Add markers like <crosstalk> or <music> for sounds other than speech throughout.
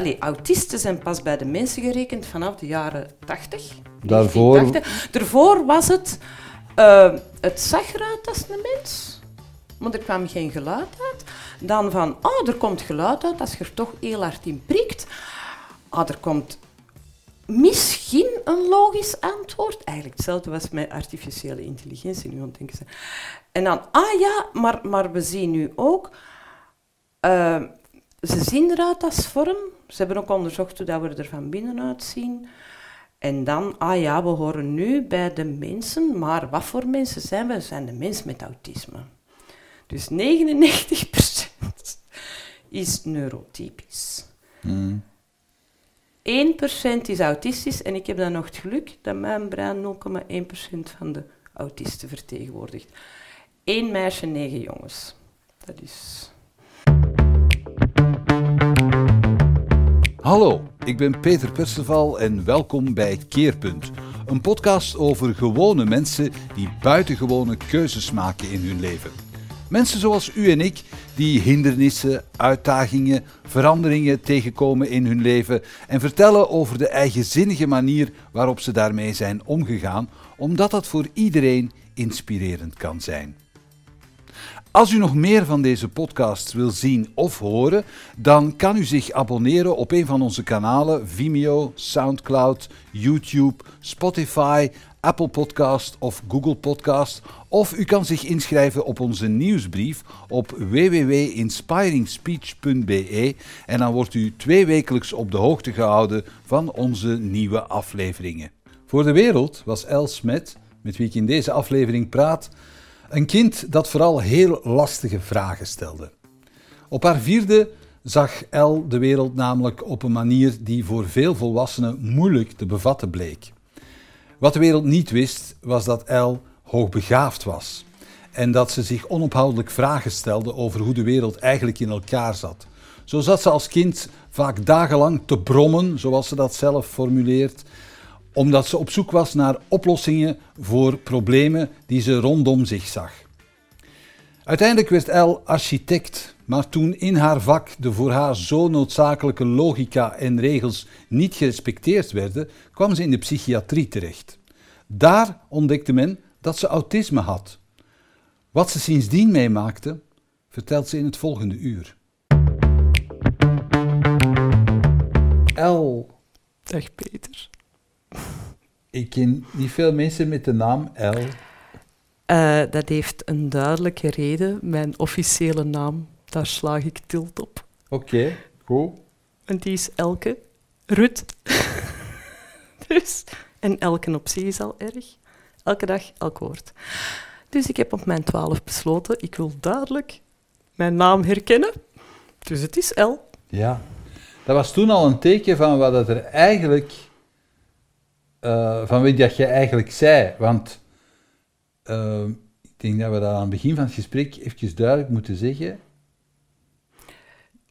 allee, autisten zijn pas bij de mensen gerekend vanaf de jaren 80. Daarvoor- 1980. Daarvoor was het, eh, het zag eruit als een mens, maar er kwam geen geluid uit. Dan van, oh, er komt geluid uit als je er toch heel hard in prikt. Ah, er komt misschien een logisch antwoord. Eigenlijk hetzelfde was met artificiële intelligentie, nu aan het denken zijn. En dan, ah ja, maar, maar we zien nu ook... eh, ze zien eruit als vorm. Ze hebben ook onderzocht hoe dat we er van binnenuit zien. En dan, ah ja, we horen nu bij de mensen, maar wat voor mensen zijn we? We zijn de mens met autisme. Dus 99% is neurotypisch. 1% is autistisch en ik heb dan nog het geluk dat mijn brein 0,1% van de autisten vertegenwoordigt. Eén meisje, negen jongens. Dat is... Hallo, ik ben Peter Perceval en welkom bij Keerpunt. Een podcast over gewone mensen die buitengewone keuzes maken in hun leven. Mensen zoals u en ik die hindernissen, uitdagingen, veranderingen tegenkomen in hun leven en vertellen over de eigenzinnige manier waarop ze daarmee zijn omgegaan, omdat dat voor iedereen inspirerend kan zijn. Als u nog meer van deze podcasts wil zien of horen, dan kan u zich abonneren op een van onze kanalen Vimeo, SoundCloud, YouTube, Spotify, Apple Podcast of Google Podcast. Of u kan zich inschrijven op onze nieuwsbrief op www.inspiringspeech.be en dan wordt u tweewekelijks op de hoogte gehouden van onze nieuwe afleveringen. Voor de wereld was El Smet, met wie ik in deze aflevering praat, een kind dat vooral heel lastige vragen stelde. Op haar vierde zag El de wereld namelijk op een manier die voor veel volwassenen moeilijk te bevatten bleek. Wat de wereld niet wist, was dat El hoogbegaafd was en dat ze zich onophoudelijk vragen stelde over hoe de wereld eigenlijk in elkaar zat. Zo zat ze als kind vaak dagenlang te brommen, zoals ze dat zelf formuleert, omdat ze op zoek was naar oplossingen voor problemen die ze rondom zich zag. Uiteindelijk werd El architect, maar toen in haar vak de voor haar zo noodzakelijke logica en regels niet gerespecteerd werden, kwam ze in de psychiatrie terecht. Daar ontdekte men dat ze autisme had. Wat ze sindsdien meemaakte, vertelt ze in het volgende uur. El, Dag Peter. Ik ken niet veel mensen met de naam El. Eh, dat heeft een duidelijke reden. Mijn officiële naam, daar slaag ik tilt op. Oké, goed. En die is Elke Rut. <laughs> dus, en Elke op zich is al erg. Elke dag, elk woord. Dus ik heb op mijn twaalf besloten, ik wil duidelijk mijn naam herkennen. Dus het is El. Ja, dat was toen al een teken van wat er eigenlijk, eh, van wie dat je eigenlijk zei. Want eh, ik denk dat we dat aan het begin van het gesprek even duidelijk moeten zeggen.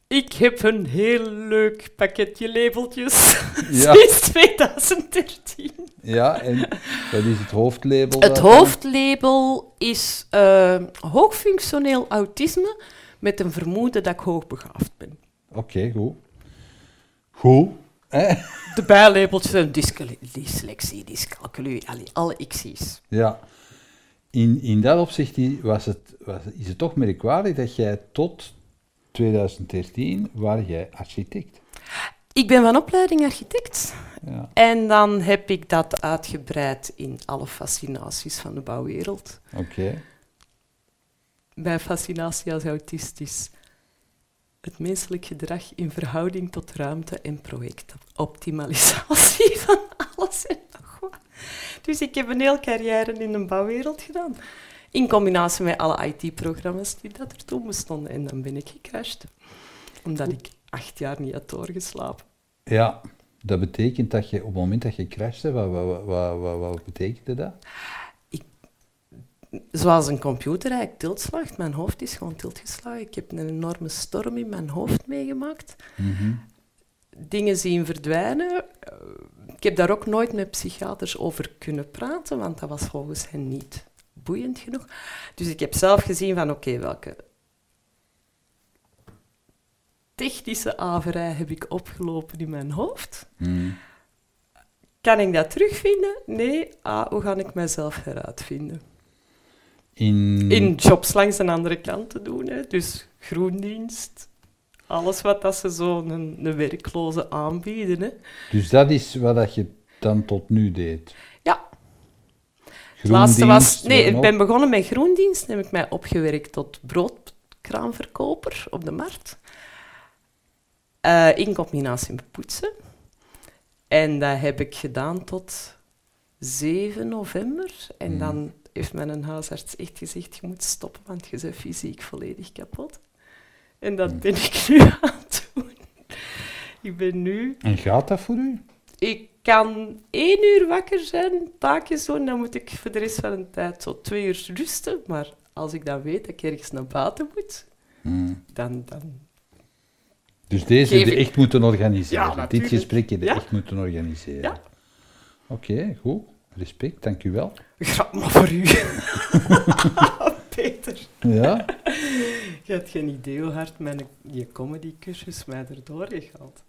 Ik heb een heel leuk pakketje labeltjes <laughs> Ja. sinds 2013. Ja, en dat is het hoofdlabel. Het hoofdlabel is eh, hoogfunctioneel autisme met een vermoeden dat ik hoogbegaafd ben. Oké, goed. Goed. De zijn dyscale- dyslexie, dyscalculie, alle X's. Ja. In, in dat opzicht was het, was, is het toch merkwaardig dat jij tot 2013 waar jij architect. Ik ben van opleiding architect Ja, en dan heb ik dat uitgebreid in alle fascinaties van de bouwwereld. oké. Mijn fascinatie als autist is het menselijk gedrag in verhouding tot ruimte en projectoptimalisatie <laughs> van alles en nog wat. Dus ik heb een heel carrière in de bouwwereld gedaan. In combinatie met alle IT-programma's die dat er toen bestonden. En dan ben ik gecrashed. Omdat ik acht jaar niet had doorgeslapen. Ja, dat betekent dat je op het moment dat je crashte, wat, wat, wat, wat betekende dat? Zoals een computer eigenlijk tilt slaagt. Mijn hoofd is gewoon tilt geslagen. Ik heb een enorme storm in mijn hoofd meegemaakt. Mhm. Dingen zien verdwijnen. Ik heb daar ook nooit met psychiaters over kunnen praten, want dat was volgens hen niet boeiend genoeg. Dus ik heb zelf gezien van, oké, welke technische averij heb ik opgelopen in mijn hoofd. Hmm. Kan ik dat terugvinden? Nee. Ah, hoe ga ik mezelf heruitvinden? In, In jobs langs de andere kant te doen. Hè. Dus groendienst, alles wat dat ze zo een, een werkloze aanbieden. Hè. Dus dat is wat dat je dan tot nu deed. Ja, het laatste was... Nee, ik ben begonnen met groendienst. Dan heb ik mij opgewerkt tot broodkraamverkoper op de markt. Eh, in combinatie met poetsen. En dat heb ik gedaan tot 7 november. En Hmm. dan heeft mijn huisarts echt gezegd, je moet stoppen, want je bent fysiek volledig kapot. En dat Hmm. ben ik nu <laughs> aan het doen. Ik ben nu... En gaat dat voor u? Ik kan één uur wakker zijn, taakjes doen, dan moet ik voor de rest van de tijd zo twee uur rusten. Maar als ik dan weet dat ik ergens naar buiten moet, Hmm. dan... dan... Dus deze Geef heb je ik- echt moeten organiseren. Ja, Dit gesprek heb je Ja. echt moeten organiseren. Ja. Oké, goed. Respect, dank u wel. Grap maar voor u. <laughs> Peter, Ja, je hebt geen idee hoe hard mijn je comedy-cursus mij erdoor gehaald.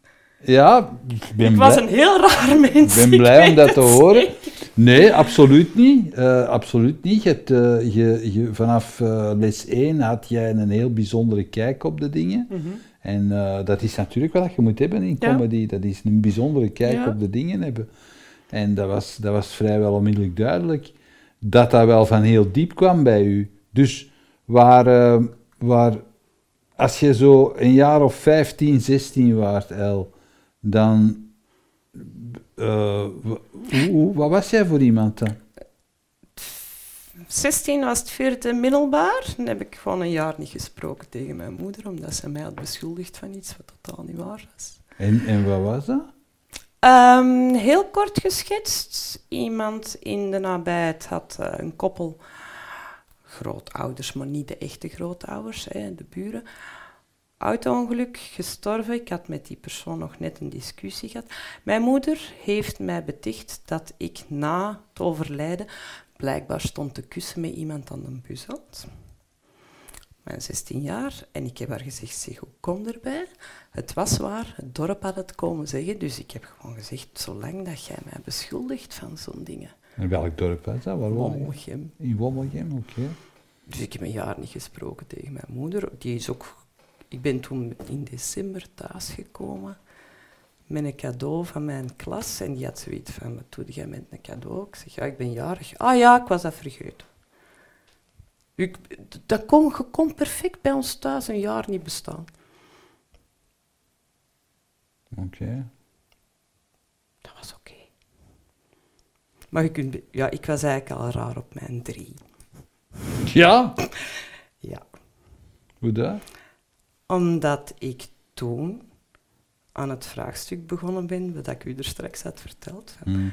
ja ik ben Ik was een heel raar mens. ik ben ik blij om dat te horen. Nee, absoluut niet. Eh, absoluut niet. Je hebt, eh, je, je, vanaf eh, les 1 had jij een heel bijzondere kijk op de dingen. Mhm. En dat is natuurlijk wat je moet hebben in Ja. comedy. Dat is een bijzondere kijk Ja. op de dingen hebben. En dat was, dat was vrijwel onmiddellijk duidelijk dat dat wel van heel diep kwam bij u. Dus waar, eh, waar als je zo een jaar of 15, 16 waart, El, dan... eh, hoe- wat was jij voor iemand dan? 16 was het vierde middelbaar. Dan heb ik gewoon een jaar niet gesproken tegen mijn moeder, omdat ze mij had beschuldigd van iets wat totaal niet waar was. En, en wat was dat? Ehm, heel kort geschetst. Iemand in de nabijheid had eh, een koppel grootouders, maar niet de echte grootouders, hè, de buren. Auto-ongeluk, gestorven. Ik had met die persoon nog net een discussie gehad. Mijn moeder heeft mij beticht dat ik na het overlijden blijkbaar stond te kussen met iemand aan de bushand. Mijn 16 jaar. En ik heb haar gezegd, zeg, hoe kom erbij? Het was waar, het dorp had het komen zeggen. Dus ik heb gewoon gezegd, zolang dat jij mij beschuldigt van zo'n dingen. In welk dorp was dat? Waar? Wommelgem. In Wommelgem, oké. Dus ik heb een jaar niet gesproken tegen mijn moeder. Die is ook... Ik ben toen in december thuisgekomen met een cadeau van mijn klas. En die had zoiets van, wat doe jij met een cadeau? Ik zeg, ja, ik ben jarig. Ah ja, ik was dat vergeten. Ik, dat kon, je kon perfect bij ons thuis een jaar niet bestaan. Oké. Dat was oké. Maar je kunt... Ja, ik was eigenlijk al raar op mijn drie. Ja? <laughs> Ja. Hoe dat? Omdat ik toen aan het vraagstuk begonnen ben, wat ik u er straks had verteld. Hmm.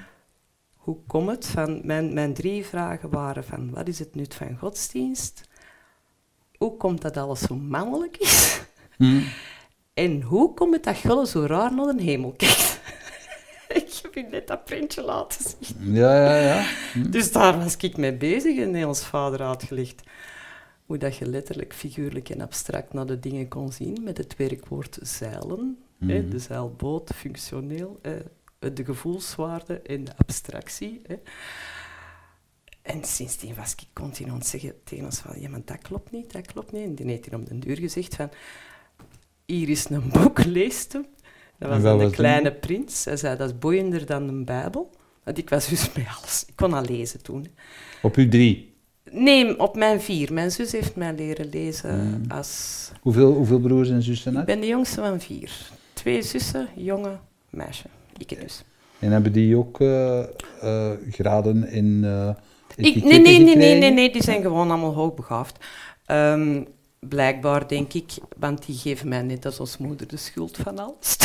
Hoe komt het van... Mijn, mijn drie vragen waren van, wat is het nut van godsdienst? Hoe komt dat alles zo mannelijk is? Hmm. En hoe komt het dat Gulle zo raar naar de hemel kijkt? <laughs> ik heb u net dat printje laten zien. Ja, ja, ja. Hm. Dus daar was ik mee bezig en ons vader had uitgelegd hoe dat je letterlijk, figuurlijk en abstract naar de dingen kon zien met het werkwoord zeilen. hè, Mhm. de zeilboot, functioneel, eh, de gevoelswaarde en de abstractie. Hè. En sindsdien was ik continu aan zeggen tegen ons van, ja, maar dat klopt niet, dat klopt niet. En die heeft hij om de deur gezegd van, hier is een boek, <laughs> leest hem. Dat was dan de kleine prins. Hij zei, dat is boeiender dan een bijbel. Want ik was dus <laughs> met alles. Ik kon al lezen toen. Op uw drie. Nee, op mijn vier. Mijn zus heeft mij leren lezen Mm. als... Hoeveel, hoeveel broers en zussen Ik had? ben de jongste van vier. Twee zussen, jongen, meisje. Ik dus. En hebben die ook eh, graden in uh, Ik, nee, nee, nee, nee, nee, nee, die zijn gewoon allemaal hoogbegaafd. Ehm, blijkbaar, denk ik, want die geven mij net als ons moeder de schuld van alles.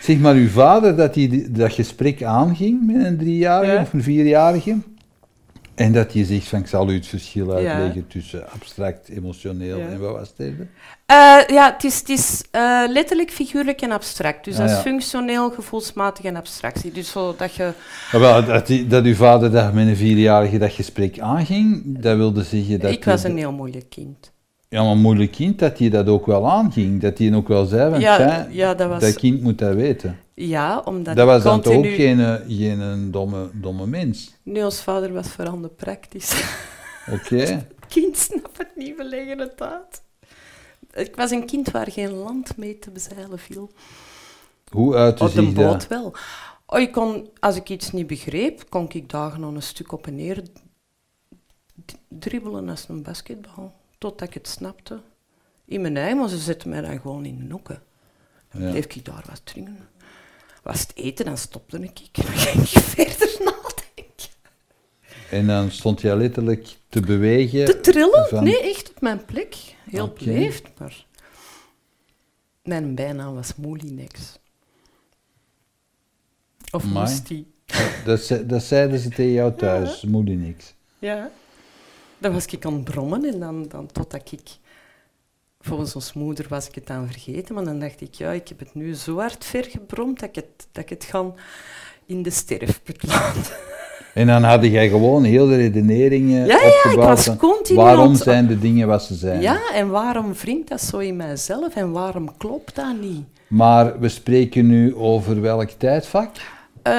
Zeg maar, uw vader, dat hij die- dat gesprek aanging met een driejarige Ja. of een vierjarige, en dat je zegt van, ik zal u het verschil uitleggen tussen abstract, emotioneel en wat was het derde? Eh, ja, het is, het is eh, letterlijk, figuurlijk en abstract. Dus Ah, dat is functioneel, gevoelsmatig en abstractie. Dus zo dat je... Ah, wel, dat, die- dat uw vader dat met een vierjarige dat gesprek aanging, dat wilde zeggen dat... ik was een heel moeilijk kind. Ja, maar moeilijk kind dat hij dat ook wel aanging. Dat hij ook wel zei van, Ja, "Tja, ja, dat was- dat kind moet dat weten. Ja, omdat Dat was dan toch ook geen, eh, geen een domme, domme mens. Nee, ons vader was vooral de praktisch. <laughs> Oké. <laughs> kind snapt het niet, we leggen het uit. Ik was een kind waar geen land mee te bezeilen viel. Hoe uitte Op zich boot dat? wel. Oh, ik kon, als ik iets niet begreep, kon ik dagen nog een stuk op en neer dribbelen als een basketbal. Totdat ik het snapte. In mijn eigen, maar ze zetten mij dan gewoon in de nokken. Dan Ja. bleef ik daar wat drinken. Was het eten, dan stopte ik. Dan <laughs> ging ik verder nadenken. En dan stond hij letterlijk te bewegen. Te trillen? van- Nee, echt op mijn plek. Heel Oké. beleefd, maar... Mijn bijnaam was Moulinex. Of Amai. moest die. Dat, dat zeiden ze tegen jou <laughs> thuis, moeder niks. Ja. Dan was ik aan het brommen en dan, dan totdat ik... Volgens ons moeder was ik het aan vergeten, maar dan dacht ik, ja, ik heb het nu zo hard ver gebromd dat ik het, dat ik het gaan in de sterfput laten. En dan had jij gewoon heel de redeneringen Ja, ja, ik was continu waarom zijn de dingen wat ze zijn. Ja, en waarom wringt dat zo in mijzelf en waarom klopt dat niet? Maar we spreken nu over welk tijdvak? Eh,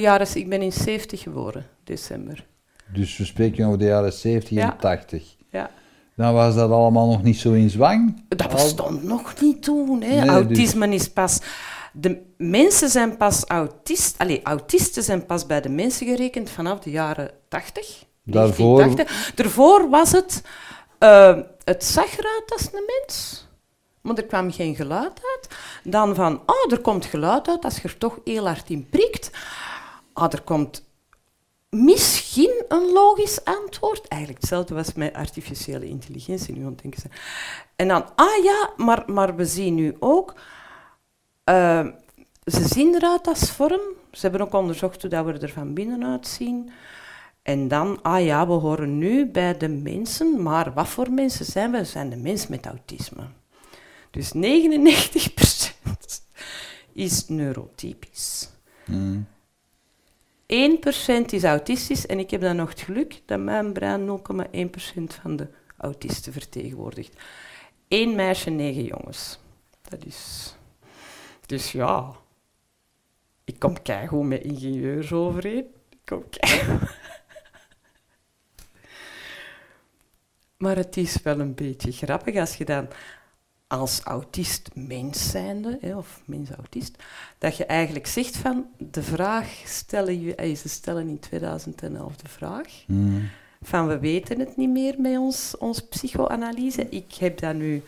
ja, dus ik ben in 70 geboren, december. Dus we spreken over de jaren 70 Ja. en 80. Ja. Dan was dat allemaal nog niet zo in zwang. Dat bestond nog niet toen. Hè. Nee, dus- Autisme is pas... De mensen zijn pas autist... Allee, autisten zijn pas bij de mensen gerekend vanaf de jaren 80. Daarvoor- 1980. Daarvoor was het... eh, het zag eruit als een mens, maar er kwam geen geluid uit. Dan van, oh, er komt geluid uit als je er toch heel hard in prikt. Ah, er komt misschien een logisch antwoord. Eigenlijk hetzelfde was met artificiële intelligentie nu denken. zijn. En dan, ah ja, maar, maar we zien nu ook... eh, ze zien eruit als vorm. Ze hebben ook onderzocht hoe dat we er van binnenuit zien. En dan, ah ja, we horen nu bij de mensen, maar wat voor mensen zijn we? We zijn de mens met autisme. Dus 99% is neurotypisch. Hmm. 1% is autistisch en ik heb dan nog het geluk dat mijn brein 0,1% van de autisten vertegenwoordigt. Eén meisje, negen jongens. Dat is... Dus ja, ik kom keigoed met ingenieurs overeen. Ik kom. <laughs> Maar het is wel een beetje grappig als je dan als autist mens zijnde, hè, of mens-autist, dat je eigenlijk zegt van, de vraag stellen, je, eh, ze stellen in 2011 de vraag, Hmm. van we weten het niet meer met ons, ons psychoanalyse. Ik heb dat nu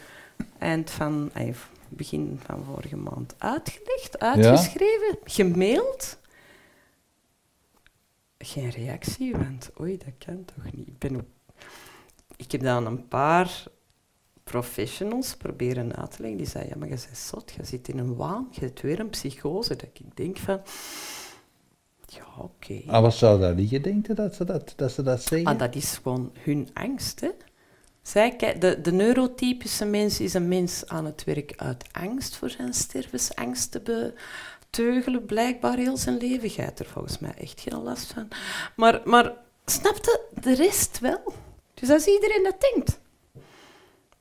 eind van, eh, begin van vorige maand uitgelegd, uitgeschreven, gemaild. Geen reactie, want oei, dat kan toch niet. Ik, ben op, ik heb dat aan een paar professionals proberen uit te leggen. Die zeiden, ja, maar je bent zot, je zit in een waan, je hebt weer een psychose. Dat ik denk van, ja, oké. Ah, wat zou daar liggen, denk je, dat ze dat, dat, ze dat zeggen? Ah, dat is gewoon hun angst. Hè? Zij, de, de neurotypische mens is een mens aan het werk uit angst voor zijn stervensangst te beteugelen, blijkbaar heel zijn leven. Jij er volgens mij echt geen last van. Maar, maar snapte de rest wel? Dus als iedereen dat denkt,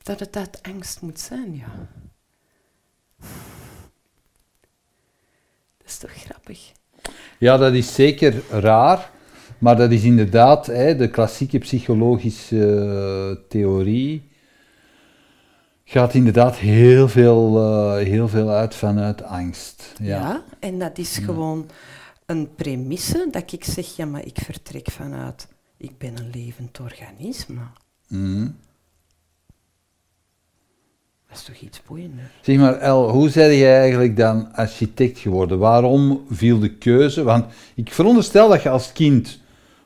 dat het uit angst moet zijn, ja. Dat is toch grappig? Ja, dat is zeker raar, maar dat is inderdaad hè, de klassieke psychologische eh, theorie. Gaat inderdaad heel veel, eh, heel veel uit vanuit angst. Ja. Ja, en dat is gewoon een premisse dat ik zeg, ja, maar ik vertrek vanuit, ik ben een levend organisme. Mhm. Dat is toch iets boeiender? Zeg maar, El, hoe ben jij eigenlijk dan architect geworden? Waarom viel de keuze? Want ik veronderstel dat je als kind,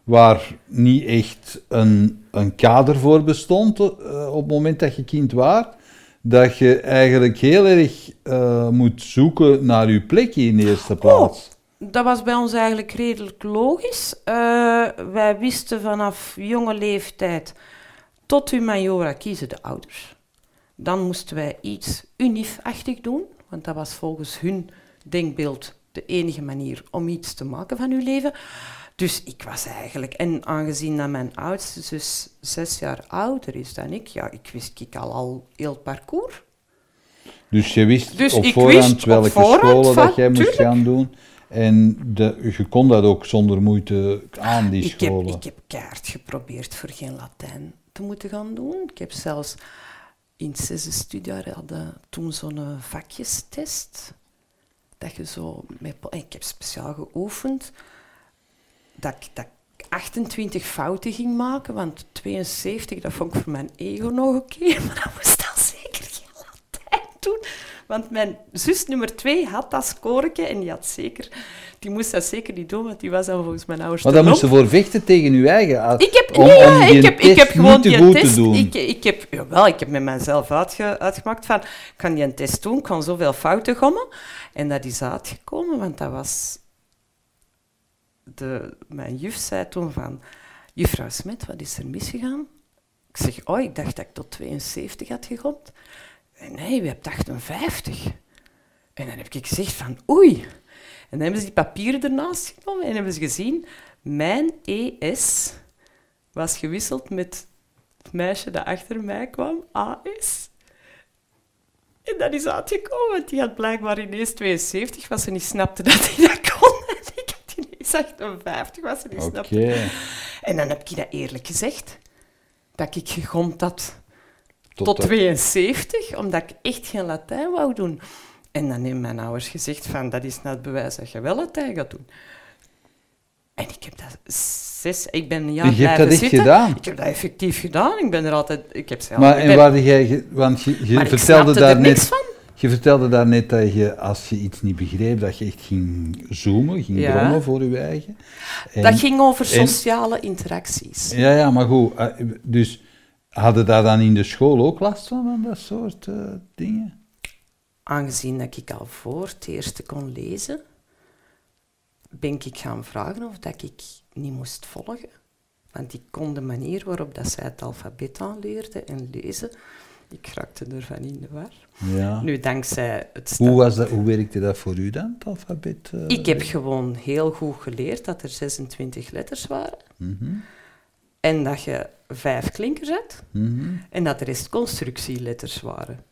waar niet echt een, een kader voor bestond eh, op het moment dat je kind was, dat je eigenlijk heel erg eh, moet zoeken naar je plekje in de eerste plaats. Dat was bij ons eigenlijk redelijk logisch. Eh, wij wisten vanaf jonge leeftijd tot humaniora kiezen de ouders. Dan moesten wij iets unifachtig doen, want dat was volgens hun denkbeeld de enige manier om iets te maken van uw leven. Dus ik was eigenlijk... En aangezien dat mijn oudste zus zes jaar ouder is dan ik, ja, ik wist ik al, al heel het parcours. Dus je wist Dus op voorhand welke voorhand scholen van- dat jij moest tuurlijk. gaan doen. En de, je kon dat ook zonder moeite aan, die Ik heb, scholen. ik heb keihard geprobeerd voor geen Latijn te moeten gaan doen. Ik heb zelfs in het zesde studiejaar hadden toen zo'n eh, vakjestest. Dat je zo met, ik heb speciaal geoefend dat ik, dat ik 28 fouten ging maken, want 72, dat vond ik voor mijn ego nog oké, <laughs> maar dat moest dan zeker geen Latijn doen. Want mijn zus nummer 2 had dat scoreke en die had zeker, die moest dat zeker niet doen, want die was dan volgens mijn ouders Maar daar moest je voor vechten tegen je eigen. Ik heb, om, nee, ja, om die ik heb, ik heb gewoon die test. te. Ik, ik heb, jawel, ik heb met mezelf uitge, uitgemaakt van, ik kan die een test doen, ik kan zoveel fouten gommen. En dat is uitgekomen, want dat was... De, mijn juf zei toen van, juffrouw Smet, wat is er misgegaan? Ik zeg, oh, ik dacht dat ik tot 72 had gegomd. En nee, je hebt 58. En dan heb ik gezegd van, oei. En dan hebben ze die papieren ernaast genomen en hebben ze gezien, mijn ES was gewisseld met het meisje dat achter mij kwam, AS. En dat is uitgekomen, want die had blijkbaar ineens 72, was ze niet snapte dat hij dat kon. <laughs> En ik had ineens 58, was ze niet Oké. snapte. En dan heb ik dat eerlijk gezegd, dat ik gegomd had tot, de- 72, omdat ik echt geen Latijn wou doen. En dan hebben mijn ouders gezegd van, dat is nou het bewijs dat je wel Latijn gaat doen. En ik heb dat zes... Ik ben een jaar je hebt dat echt zitten. gedaan? Ik heb dat effectief gedaan. Ik ben er altijd... Ik heb zelf... Maar en ben- waar jij, want je, vertelde daar er niks net, van. je vertelde daar net dat je als je iets niet begreep, dat je echt ging zoomen, ging Ja. brommen voor je eigen. En- Dat ging over en- sociale interacties. Ja, ja, maar goed. eh, Dus hadden daar dan in de school ook last van, van dat soort eh, dingen? Aangezien dat ik al voor het eerste kon lezen, ben ik gaan vragen of dat ik niet moest volgen. Want ik kon de manier waarop dat zij het alfabet aanleerde en lezen, ik raakte ervan in de war. Ja. Nu, dankzij het Hoe, was dat, hoe werkte dat voor u dan, het alfabet? eh? Ik heb gewoon heel goed geleerd dat er 26 letters waren Mhm, en dat je vijf klinkers had mhm. en dat de rest constructieletters waren.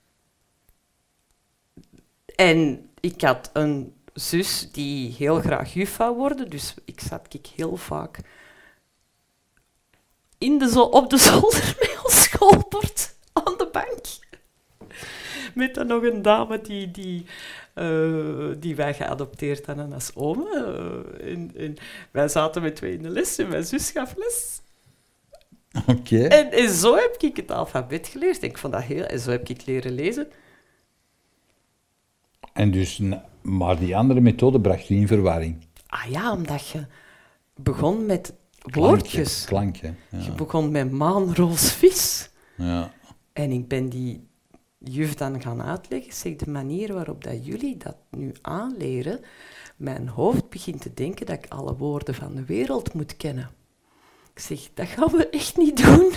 En ik had een zus die heel graag juf wou worden, dus ik zat ik heel vaak in de op de <laughs> zolder met ons schoolbord aan de bank. Met dan nog een dame die, die, eh, die wij geadopteerd hadden als ome. eh, en, en wij zaten met twee in de les en mijn zus gaf les. Oké. En, en zo heb ik het alfabet geleerd. Ik vond dat heel... En zo heb ik leren lezen. En dus, maar die andere methode bracht u in verwarring. Ah ja, omdat je begon met woordjes. Klankje. Je Ja. begon met maan, roos, vis. ja. En ik ben die juf dan gaan uitleggen. Zeg, de manier waarop dat jullie dat nu aanleren, mijn hoofd begint te denken dat ik alle woorden van de wereld moet kennen. Ik zeg, dat gaan we echt niet doen.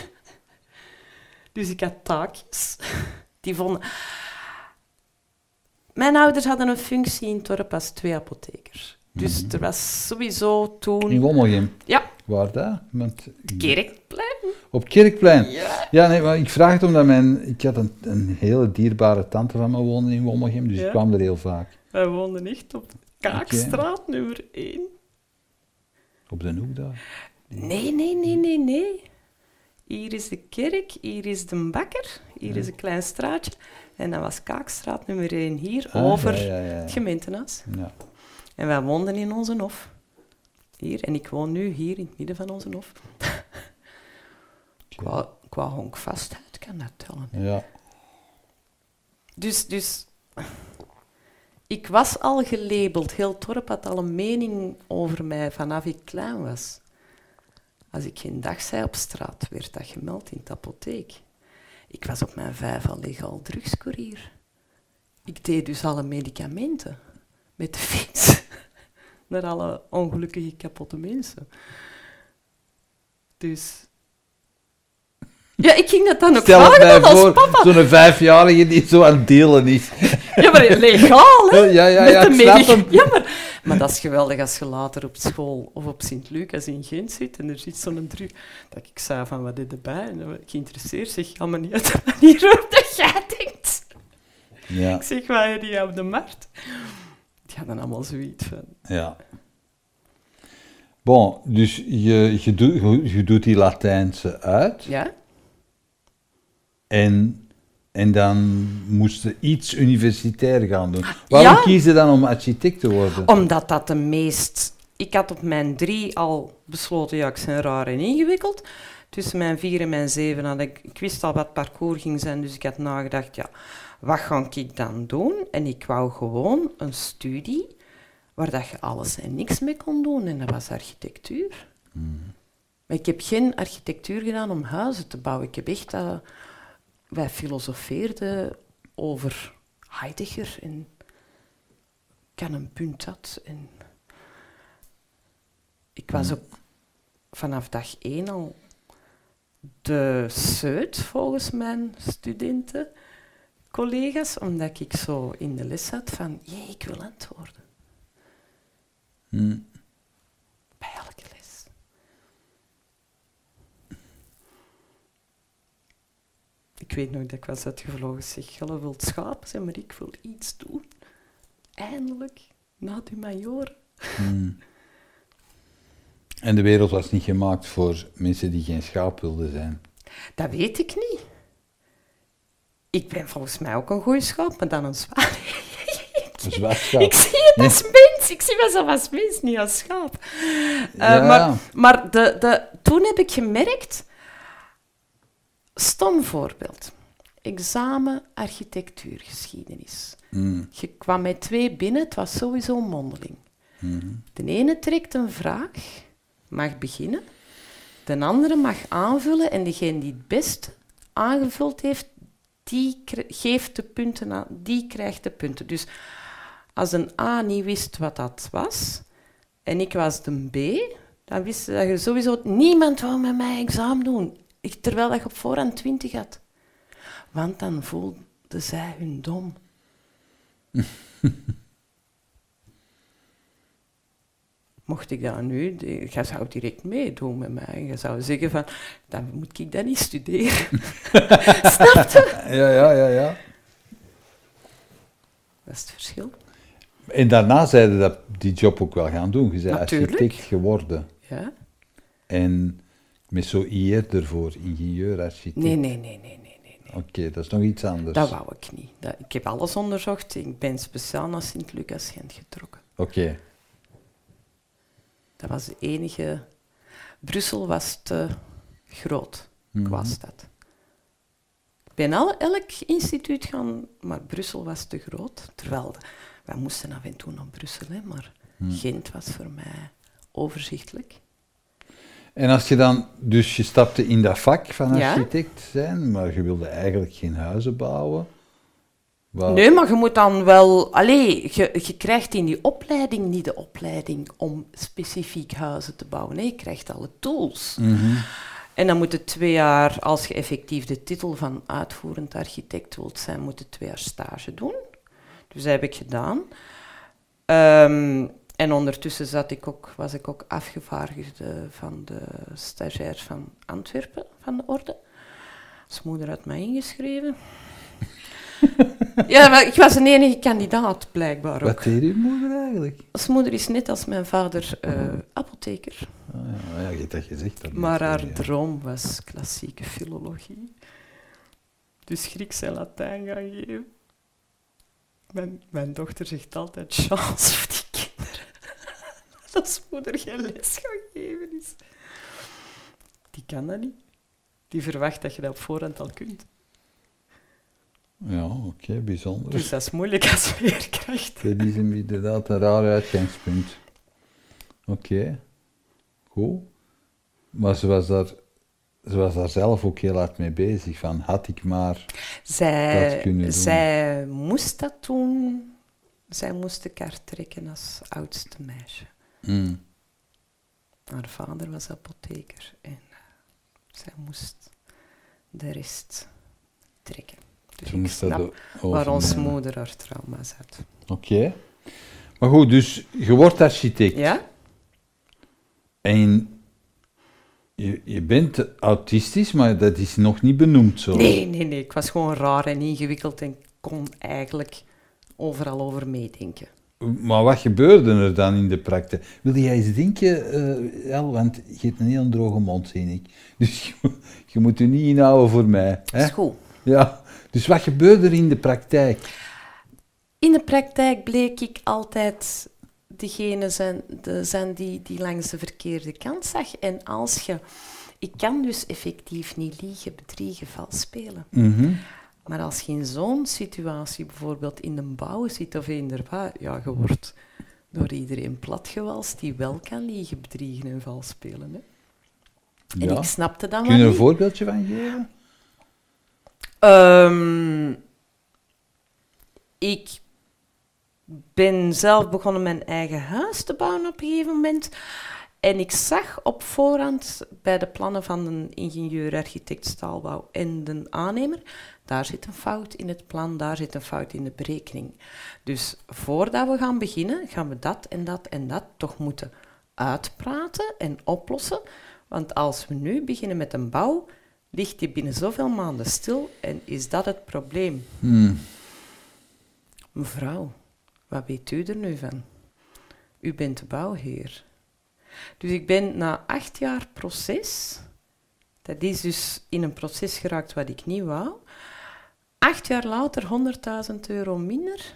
Dus ik had taakjes. Die vonden... Mijn ouders hadden een functie in het dorp als twee apothekers. Dus er was sowieso toen... In Wommelgem. Ja, Waar dat? Want, kerkplein. Op Kerkplein. Ja. Ja, nee, maar ik vraag het omdat mijn... Ik had een, een hele dierbare tante van me wonen in Wommelgem, dus Ja. ik kwam er heel vaak. Wij woonden echt op Kaakstraat nummer 1. Op de hoek daar. Nee, nee, nee, nee, nee. Hier is de kerk, hier is de bakker, hier is een klein straatje. En dat was Kaakstraat nummer 1 hier, Ah, over ja, het gemeentehuis. Ja. En wij woonden in onze hof. Hier, en ik woon nu hier in het midden van onze hof. qua, qua honkvastheid kan dat tellen. ja. Dus, dus ik was al gelabeld. Heel het dorp had al een mening over mij vanaf ik klein was. Als ik geen dag zei op straat, werd dat gemeld in de apotheek. Ik was op mijn vijf al legaal drugscourier. Ik deed dus alle medicamenten met de fiets <laughs> naar alle ongelukkige kapotte mensen. Dus... Ja, ik ging dat dan ook Stel vragen als voor, papa. zo'n vijfjarige die zo aan het delen is. Ja, maar legaal, hè? Ja, ja, Met ja, de ik snap medici- hem. Ja, maar Maar dat is geweldig als je later op school of op Sint-Lucas in Gent zit en er zit zo'n druk. Dat ik zei van, wat dit erbij? En geïnteresseerd, zeg, ga me niet uit de manier waarop dat jij denkt. Ja, Ik zeg, waar je die op de markt? Die hadden allemaal zoiets van... ja. Bon, dus je, je, doet, je, je doet die Latijnse uit Ja? en, en dan moest je iets universitair gaan doen. Waarom Ja. kies je dan om architect te worden? Omdat dat de meest... Ik had op mijn drie al besloten, ja, ik ben raar en ingewikkeld. Tussen mijn vier en mijn zeven had ik... Ik wist al wat parcours ging zijn, dus ik had nagedacht, ja, wat ga ik dan doen? En ik wou gewoon een studie waar dat je alles en niks mee kon doen. En dat was architectuur. Maar ik heb geen architectuur gedaan om huizen te bouwen. Ik heb echt... eh, wij filosofeerden over Heidegger en kan een punt dat. En ik was ook vanaf dag één al de seut volgens mijn studenten, collega's, omdat ik zo in de les zat van, jee, ik wil antwoorden. Hm. Bij elke les. Ik weet nog dat ik was uitgevlogen. Zeg, Gelle wilt schapen zijn, maar ik wil iets doen. Eindelijk, na de major. Hm. En de wereld was niet gemaakt voor mensen die geen schaap wilden zijn. Dat weet ik niet. Ik ben volgens mij ook een goeie schaap, maar dan een zwaar. <laughs> Een zwart schaap. Ik zie het als mens. Ik zie mezelf als mens, niet als schaap. Eh, Ja. Maar, maar de, de, toen heb ik gemerkt... Stom voorbeeld. Examen architectuurgeschiedenis. Hm. Je kwam met twee binnen, het was sowieso mondeling. Mhm. De ene trekt een vraag, mag beginnen. De andere mag aanvullen en degene die het best aangevuld heeft, die geeft de punten aan, die krijgt de punten. Dus als een A niet wist wat dat was en ik was de B, dan wist je dat je sowieso niemand wou met mij examen doen, terwijl dat je op voorhand 20 had. Want dan voelden zij hun dom. <laughs> Mocht ik dat nu, jij zou direct meedoen met mij. Je zou zeggen van, dan moet ik dat niet studeren. <laughs> Snap je? Ja, ja, ja, ja. Dat is het verschil. En daarna zeiden dat die job ook wel gaan doen. Je bent architect geworden. Ja? En met zo IR ervoor, ingenieur-architect. Nee, nee, nee, nee, nee, nee. Oké, dat is nog iets anders. Dat wou ik niet. Dat, ik heb alles onderzocht. Ik ben speciaal naar Sint-Lucas Gent getrokken. Oké. Dat was de enige... Brussel was te groot qua Mhm. stad. Ik ben al elk instituut gaan, maar Brussel was te groot. Terwijl, wij moesten af en toe naar Brussel, hè, maar Mhm. Gent was voor mij overzichtelijk. En als je dan, dus je stapte in dat vak van architect zijn, maar je wilde eigenlijk geen huizen bouwen. Nee, maar je moet dan wel... Allee, je, je krijgt in die opleiding niet de opleiding om specifiek huizen te bouwen. Nee, je krijgt alle tools. Mhm. En dan moet het twee jaar, als je effectief de titel van uitvoerend architect wilt zijn, moet je twee jaar stage doen. Dus dat heb ik gedaan. Ehm, en ondertussen zat ik ook, was ik ook afgevaardigde van de stagiair van Antwerpen, van de orde. Als moeder had mij ingeschreven. <laughs> ja, maar ik was een enige kandidaat, blijkbaar ook. Wat deed uw moeder eigenlijk? Als moeder is net als mijn vader eh, apotheker. Ah, ja, ja, je hebt dat gezegd. dat Maar haar ja. droom was klassieke filologie. Dus Grieks en Latijn gaan geven. Mijn, mijn dochter zegt altijd die kinderen. Als moeder geen les gaan geven is. Die kan dat niet. Die verwacht dat je dat op voorhand al kunt. Ja, oké, bijzonder. Dus dat is moeilijk als leerkracht. Dat is inderdaad een raar uitgangspunt. Oké, goed. Maar ze was, daar, ze was daar zelf ook heel hard mee bezig. Van, had ik maar... Dat Zij, kunnen doen. zij moest dat doen. Zij moest de kaart trekken als oudste meisje. Mm, Haar vader was apotheker en eh, zij moest de rest trekken. Dus ze ik snap waar onze moeder haar trauma zat. Oké. Maar goed, dus je wordt architect. Ja? En je, je bent autistisch, maar dat is nog niet benoemd zo. Nee, nee, nee. Ik was gewoon raar en ingewikkeld en kon eigenlijk overal over meedenken. Maar wat gebeurde er dan in de praktijk? Wil jij eens denken, eh El, want je hebt een heel droge mond, zie ik. Dus <laughs> je, je moet je niet inhouden voor mij. Hè? Is goed. Ja, dus wat gebeurde er in de praktijk? In de praktijk bleek ik altijd degene zijn, de, zijn die, die langs de verkeerde kant zag. En als je... Ik kan dus effectief niet liegen, bedriegen, vals spelen. Mhm. Maar als je in zo'n situatie bijvoorbeeld in de bouw zit of in de ja, je wordt door iedereen platgewalst die wel kan liegen, bedriegen en vals spelen. Hè. En Ja. ik snapte dat Kun maar je een voorbeeldje van geven? Ehm, ik ben zelf begonnen mijn eigen huis te bouwen op een gegeven moment. En ik zag op voorhand bij de plannen van de ingenieur, architect staalbouw en de aannemer, daar zit een fout in het plan, daar zit een fout in de berekening. Dus voordat we gaan beginnen, gaan we dat en dat en dat toch moeten uitpraten en oplossen. Want als we nu beginnen met een bouw, ligt die binnen zoveel maanden stil en is dat het probleem. Hmm. Mevrouw, wat weet u er nu van? U bent de bouwheer. Dus ik ben na acht jaar proces, dat is dus in een proces geraakt wat ik niet wou, acht jaar later 100.000 euro minder.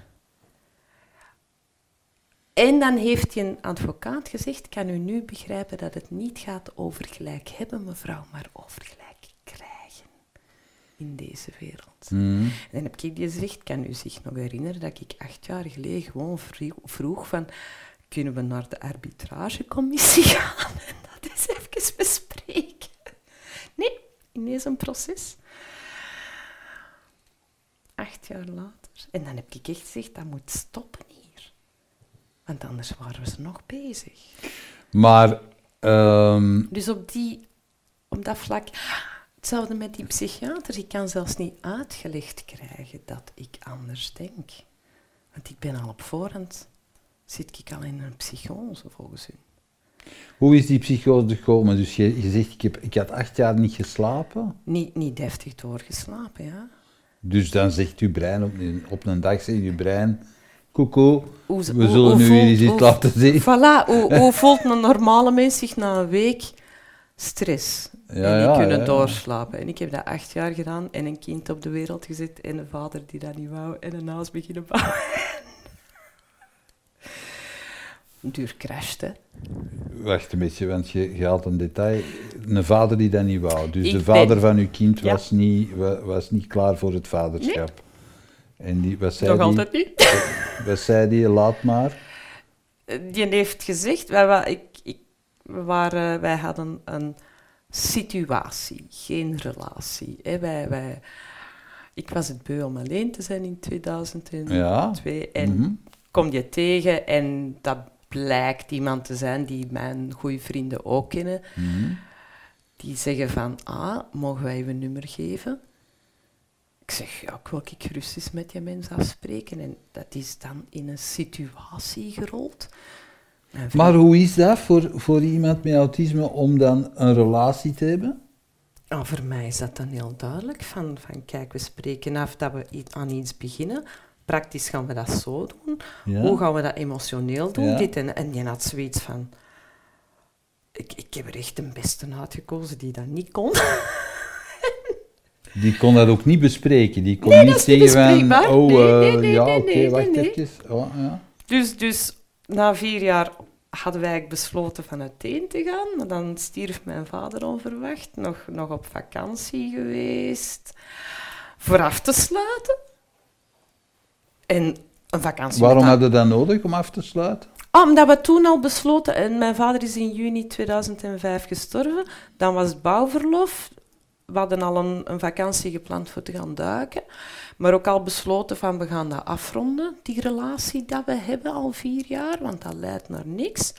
En dan heeft een advocaat gezegd, kan u nu begrijpen dat het niet gaat over gelijk hebben, mevrouw, maar over gelijk krijgen in deze wereld. Hmm. En dan heb ik die gezegd, kan u zich nog herinneren dat ik acht jaar geleden gewoon vroeg van, kunnen we naar de arbitragecommissie <laughs> gaan en dat eens even bespreken? Nee, ineens een proces. Acht jaar later. En dan heb ik echt gezegd, dat moet stoppen hier. Want anders waren we ze nog bezig. Maar, ehm, Dus op, die, op dat vlak, hetzelfde met die psychiater. Ik kan zelfs niet uitgelegd krijgen dat ik anders denk. Want ik ben al op voorhand, zit ik al in een psychose volgens u. hoe is die psychose gekomen? Dus je, je zegt, ik, heb, ik had acht jaar niet geslapen. Niet, niet deftig doorgeslapen, ja. Dus dan zegt uw brein, op een, op een dag zegt uw brein, koekoe, we zullen hoe nu weer eens iets laten zien. Voilà, <laughs> hoe, hoe voelt een normale mens zich na een week stress? Ja, en die ja, kunnen ja. doorslapen. En ik heb dat acht jaar gedaan en een kind op de wereld gezet en een vader die dat niet wou en een huis beginnen bouwen. Duur crasht, hè. Wacht een beetje, want je, je had een detail. Een vader die dat niet wou. Dus Ik de vader ben- van uw kind Ja. was, niet, wa- was niet klaar voor het vaderschap. En die, wat zei Nog die, altijd niet. <laughs> Wat zei die? Laat maar. Die heeft gezegd, wij, ik, ik, we waren, wij hadden een situatie, geen relatie. Hè. Wij, wij, ik was het beu om alleen te zijn in 2002 Ja. en Mhm. kom je tegen en dat blijkt iemand te zijn die mijn goede vrienden ook kennen. Mhm. Die zeggen van, ah, mogen wij je nummer geven? Ik zeg, ja, ik wil ik gerust eens met die mens afspreken. En dat is dan in een situatie gerold. Maar hoe is dat voor, voor iemand met autisme om dan een relatie te hebben? Ah, voor mij is dat dan heel duidelijk. Van, van kijk, we spreken af dat we aan iets beginnen. Praktisch gaan we dat zo doen. Ja. Hoe gaan we dat emotioneel doen? Ja. Dit en, en je had zoiets van... Ik, ik heb er echt een beste uitgekozen die dat niet kon. Die kon dat ook niet bespreken. Die kon Nee, niet zeggen van, oh, Nee, eh, nee, nee, ja, oké, nee, wacht even. Oh, ja. Dus, dus na vier jaar hadden wij eigenlijk besloten van uiteen te gaan. Maar dan stierf mijn vader onverwacht. Nog, nog op vakantie geweest. Voor af te sluiten. En een vakantie Waarom hadden we dat nodig om af te sluiten? Ah, omdat we toen al besloten, en mijn vader is in juni 2005 gestorven, dan was het bouwverlof. We hadden al een, een vakantie gepland voor te gaan duiken, maar ook al besloten van we gaan dat afronden, die relatie dat we hebben al vier jaar, want dat leidt naar niks.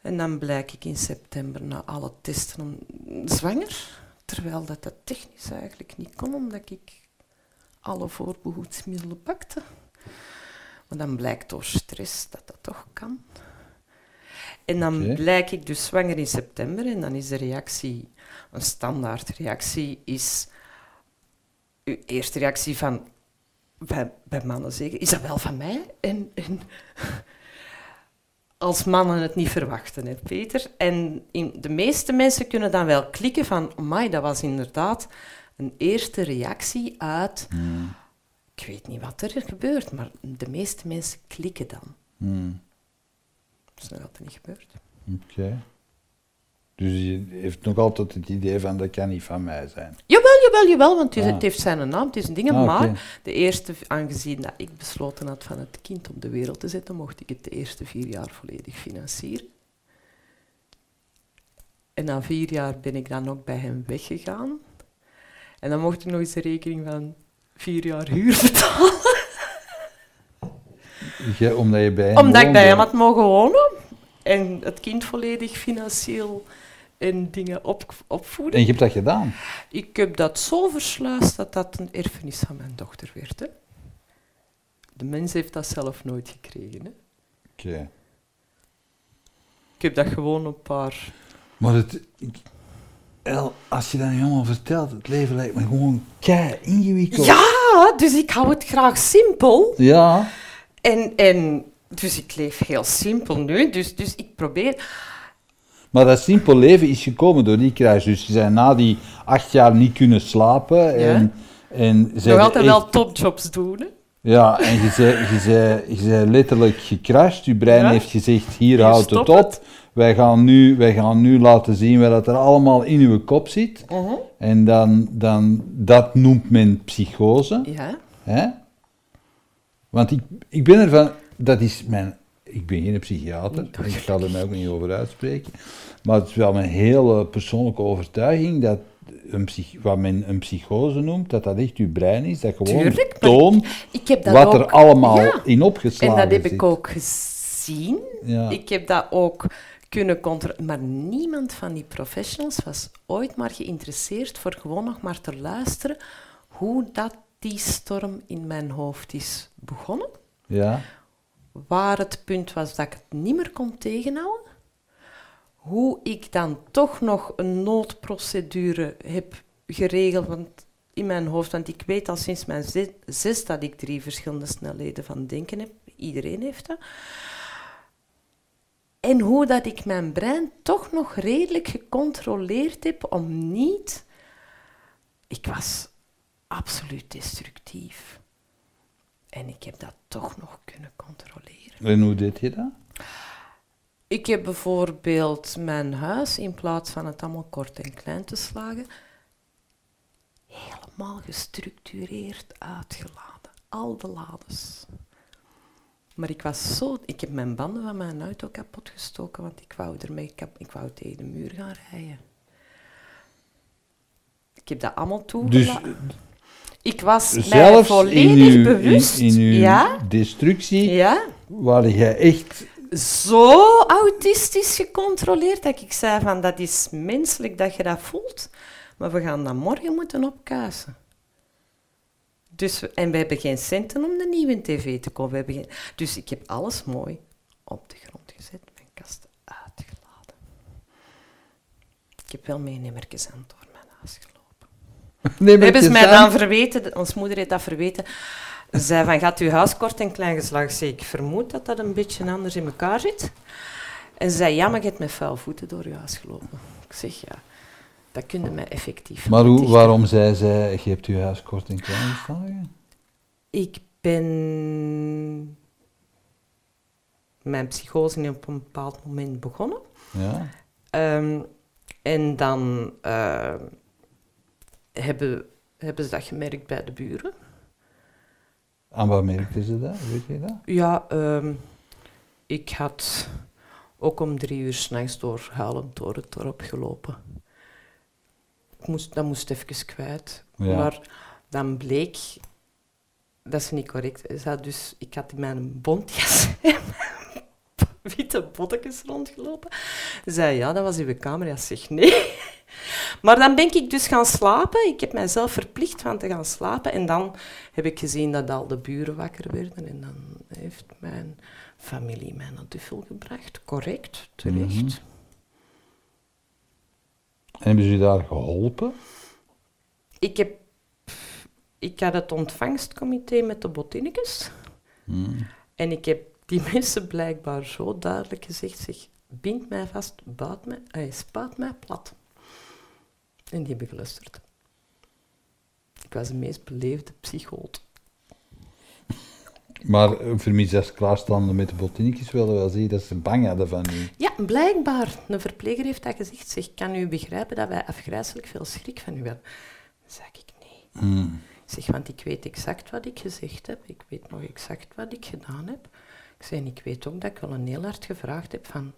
En dan blijk ik in september na alle testen zwanger, terwijl dat, dat technisch eigenlijk niet kon, omdat ik alle voorbehoedsmiddelen pakte. Maar dan blijkt door stress dat dat toch kan. En dan Oké. blijk ik dus zwanger in september en dan is de reactie, een standaard reactie, is uw eerste reactie van, bij, bij mannen zeggen, is dat wel van mij? En, en <laughs> als mannen het niet verwachten, hè, Peter. En in, de meeste mensen kunnen dan wel klikken van, amai, dat was inderdaad een eerste reactie uit, Hmm. Ik weet niet wat er gebeurt, maar de meeste mensen klikken dan. Hmm. Dat is nog altijd niet gebeurd. Oké. Dus je heeft nog altijd het idee van dat kan niet van mij zijn. Jawel, jawel, jawel, want het, Ah. heeft zijn naam, het is een ding. Ah. Maar de eerste, aangezien dat ik besloten had van het kind op de wereld te zetten, mocht ik het de eerste vier jaar volledig financieren. En na vier jaar ben ik dan ook bij hem weggegaan. En dan mocht ik nog eens een rekening van vier jaar huur betalen. Omdat je bij hem Omdat ik woonde. bij hem had mogen wonen. En het kind volledig financieel en dingen op, opvoeden. En je hebt dat gedaan. Ik heb dat zo versluist dat dat een erfenis van mijn dochter werd. Hè. De mens heeft dat zelf nooit gekregen. Hè. Oké. Ik heb dat gewoon een paar... Maar het, ik- El, als je dat nu allemaal vertelt, het leven lijkt me gewoon kei ingewikkeld. Ja, dus ik hou het graag simpel. Ja. En, en dus ik leef heel simpel nu. Dus, dus ik probeer... Maar dat simpel leven is gekomen door die kruis. Dus je zijn na die acht jaar niet kunnen slapen. En, en zij Nog altijd echt- wel topjobs doen. Hè. Ja, en je zei, je zei, je zei letterlijk gecrashed. Je brein Ja. heeft gezegd, hier houdt het op. het. Wij gaan, nu, wij gaan nu laten zien wat er allemaal in uw kop zit. Mhm. En dan, dan, dat noemt men psychose. Ja. Hè? Want ik, ik ben ervan, dat is mijn, ik ben geen psychiater, Dat ik ga er mij ook niet over uitspreken, maar het is wel mijn hele persoonlijke overtuiging dat een psych, wat men een psychose noemt, dat dat echt uw brein is, dat gewoon Tuurlijk, toont Ik heb dat wat ook... er allemaal Ja. in En opgeslagen dat heb zit. ik ook gezien. Ja. Ik heb dat ook kunnen controleren. Maar niemand van die professionals was ooit maar geïnteresseerd voor gewoon nog maar te luisteren hoe dat die storm in mijn hoofd is begonnen. Ja, Waar het punt was dat ik het niet meer kon tegenhouden. Hoe ik dan toch nog een noodprocedure heb geregeld want in mijn hoofd. Want ik weet al sinds mijn ze- zes dat ik drie verschillende snelheden van denken heb. Iedereen heeft dat. En hoe dat ik mijn brein toch nog redelijk gecontroleerd heb om niet... Ik was absoluut destructief. En ik heb dat toch nog kunnen controleren. en hoe deed je dat? Ik heb bijvoorbeeld mijn huis, in plaats van het allemaal kort en klein te slagen, helemaal gestructureerd uitgeladen. Al de lades. Maar ik was zo... Ik heb mijn banden van mijn auto kapot gestoken, want ik wou ermee kap, ik wou tegen de muur gaan rijden. Ik heb dat allemaal Dus toegelaten. ik was mij in volledig uw, bewust. in, in uw ja, destructie, ja. waar jij echt... zo autistisch gecontroleerd dat ik zei van dat is menselijk dat je dat voelt, maar we gaan dat morgen moeten opkuisen. Dus, en we hebben geen centen om de nieuwe tv te kopen. We hebben geen, dus ik heb alles mooi op de grond gezet, mijn kast uitgeladen. Ik heb wel meenemertjes aan door mijn huis gelopen. <laughs> Hebben ze mij dan verweten, ons moeder heeft dat verweten. Ze <laughs> zei van, gaat uw huis kort en klein geslagen? Ik zei, ik vermoed dat dat een beetje anders in elkaar zit. En ze zei, ja, maar je hebt met vuil voeten door je huis gelopen. Ik zeg, ja, dat kun je mij effectief Maar hoe, waarom zei zij, je hebt je huis kort en klein geslagen? Ik ben mijn psychose op een bepaald moment begonnen. Ja. Ehm, en dan eh, hebben, hebben ze dat gemerkt bij de buren. Aan wat merkte ze dat? Weet je dat? Ja, ehm, ik had ook om drie uur s'nachts door huilend door het dorp gelopen. Ik moest, dat moest even kwijt. Ja. Maar dan bleek, dat is niet correct, is dat dus, ik had in mijn bontjas <laughs> witte bottekjes rondgelopen. Zei ja, dat was uw camera. Zeg nee. <laughs> Maar dan ben ik dus gaan slapen. Ik heb mijzelf verplicht van te gaan slapen. En dan heb ik gezien dat al de buren wakker werden. En dan heeft mijn familie mij naar Duffel gebracht. Correct, terecht. Mhm. En hebben ze u daar geholpen? Ik heb... Ik had het ontvangstcomité met de bottinnetjes. Hmm. En ik heb die <laughs> mensen blijkbaar zo duidelijk gezegd, zeg, bind mij vast, buit mij, eh, spuit mij plat. En die hebben geluisterd. Ik was de meest beleefde psychoot. Maar eh, voor mij klaarstaande met de botinnetjes wilden wel zien dat ze bang hadden van u. Ja, blijkbaar. Een verpleger heeft dat gezegd. Zeg, kan u begrijpen dat wij afgrijzelijk veel schrik van u hebben? zeg ik, nee. Ik zeg, want ik weet exact wat ik gezegd heb. Ik weet nog exact wat ik gedaan heb. Ik zeg, en ik weet ook dat ik wel een heel hard gevraagd heb van...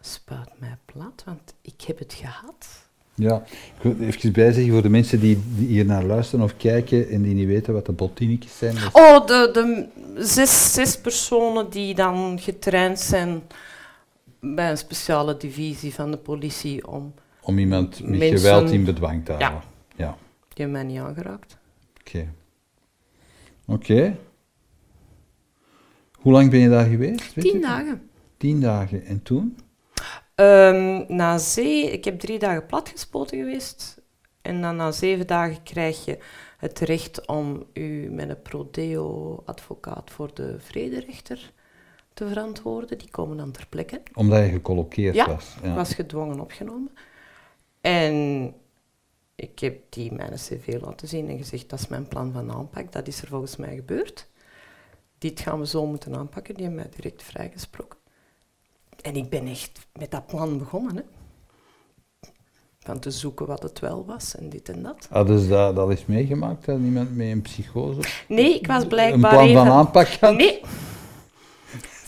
Spuit mij plat, want ik heb het gehad. Ja, ik wil even bijzeggen voor de mensen die, die hier naar luisteren of kijken en die niet weten wat de botinnetjes zijn. Oh, de, de zes, zes personen die dan getraind zijn bij een speciale divisie van de politie om... Om iemand met Mensen- geweld in bedwang te Ja. houden. Ja. Die hebben mij niet aangeraakt. Oké. Oké. Hoe lang ben je daar geweest? Tien dagen. Tien dagen. En toen? Ehm, na zee, ik heb drie dagen platgespoten geweest. En dan na zeven dagen krijg je het recht om u met een prodeo-advocaat voor de vrederechter te verantwoorden. Die komen dan ter plekke. Omdat je gecolloqueerd Ja, was. Ik was gedwongen opgenomen. En ik heb die mijn cv laten zien en gezegd, dat is mijn plan van aanpak. Dat is er volgens mij gebeurd. Dit gaan we zo moeten aanpakken. Die hebben mij direct vrijgesproken. En ik ben echt met dat plan begonnen. Hè. Van te zoeken wat het wel was en dit en dat. Hadden ze dat, dat eens meegemaakt, dat iemand met een psychose Nee, ik was een blijkbaar plan even... van aanpak had? Nee. <laughs>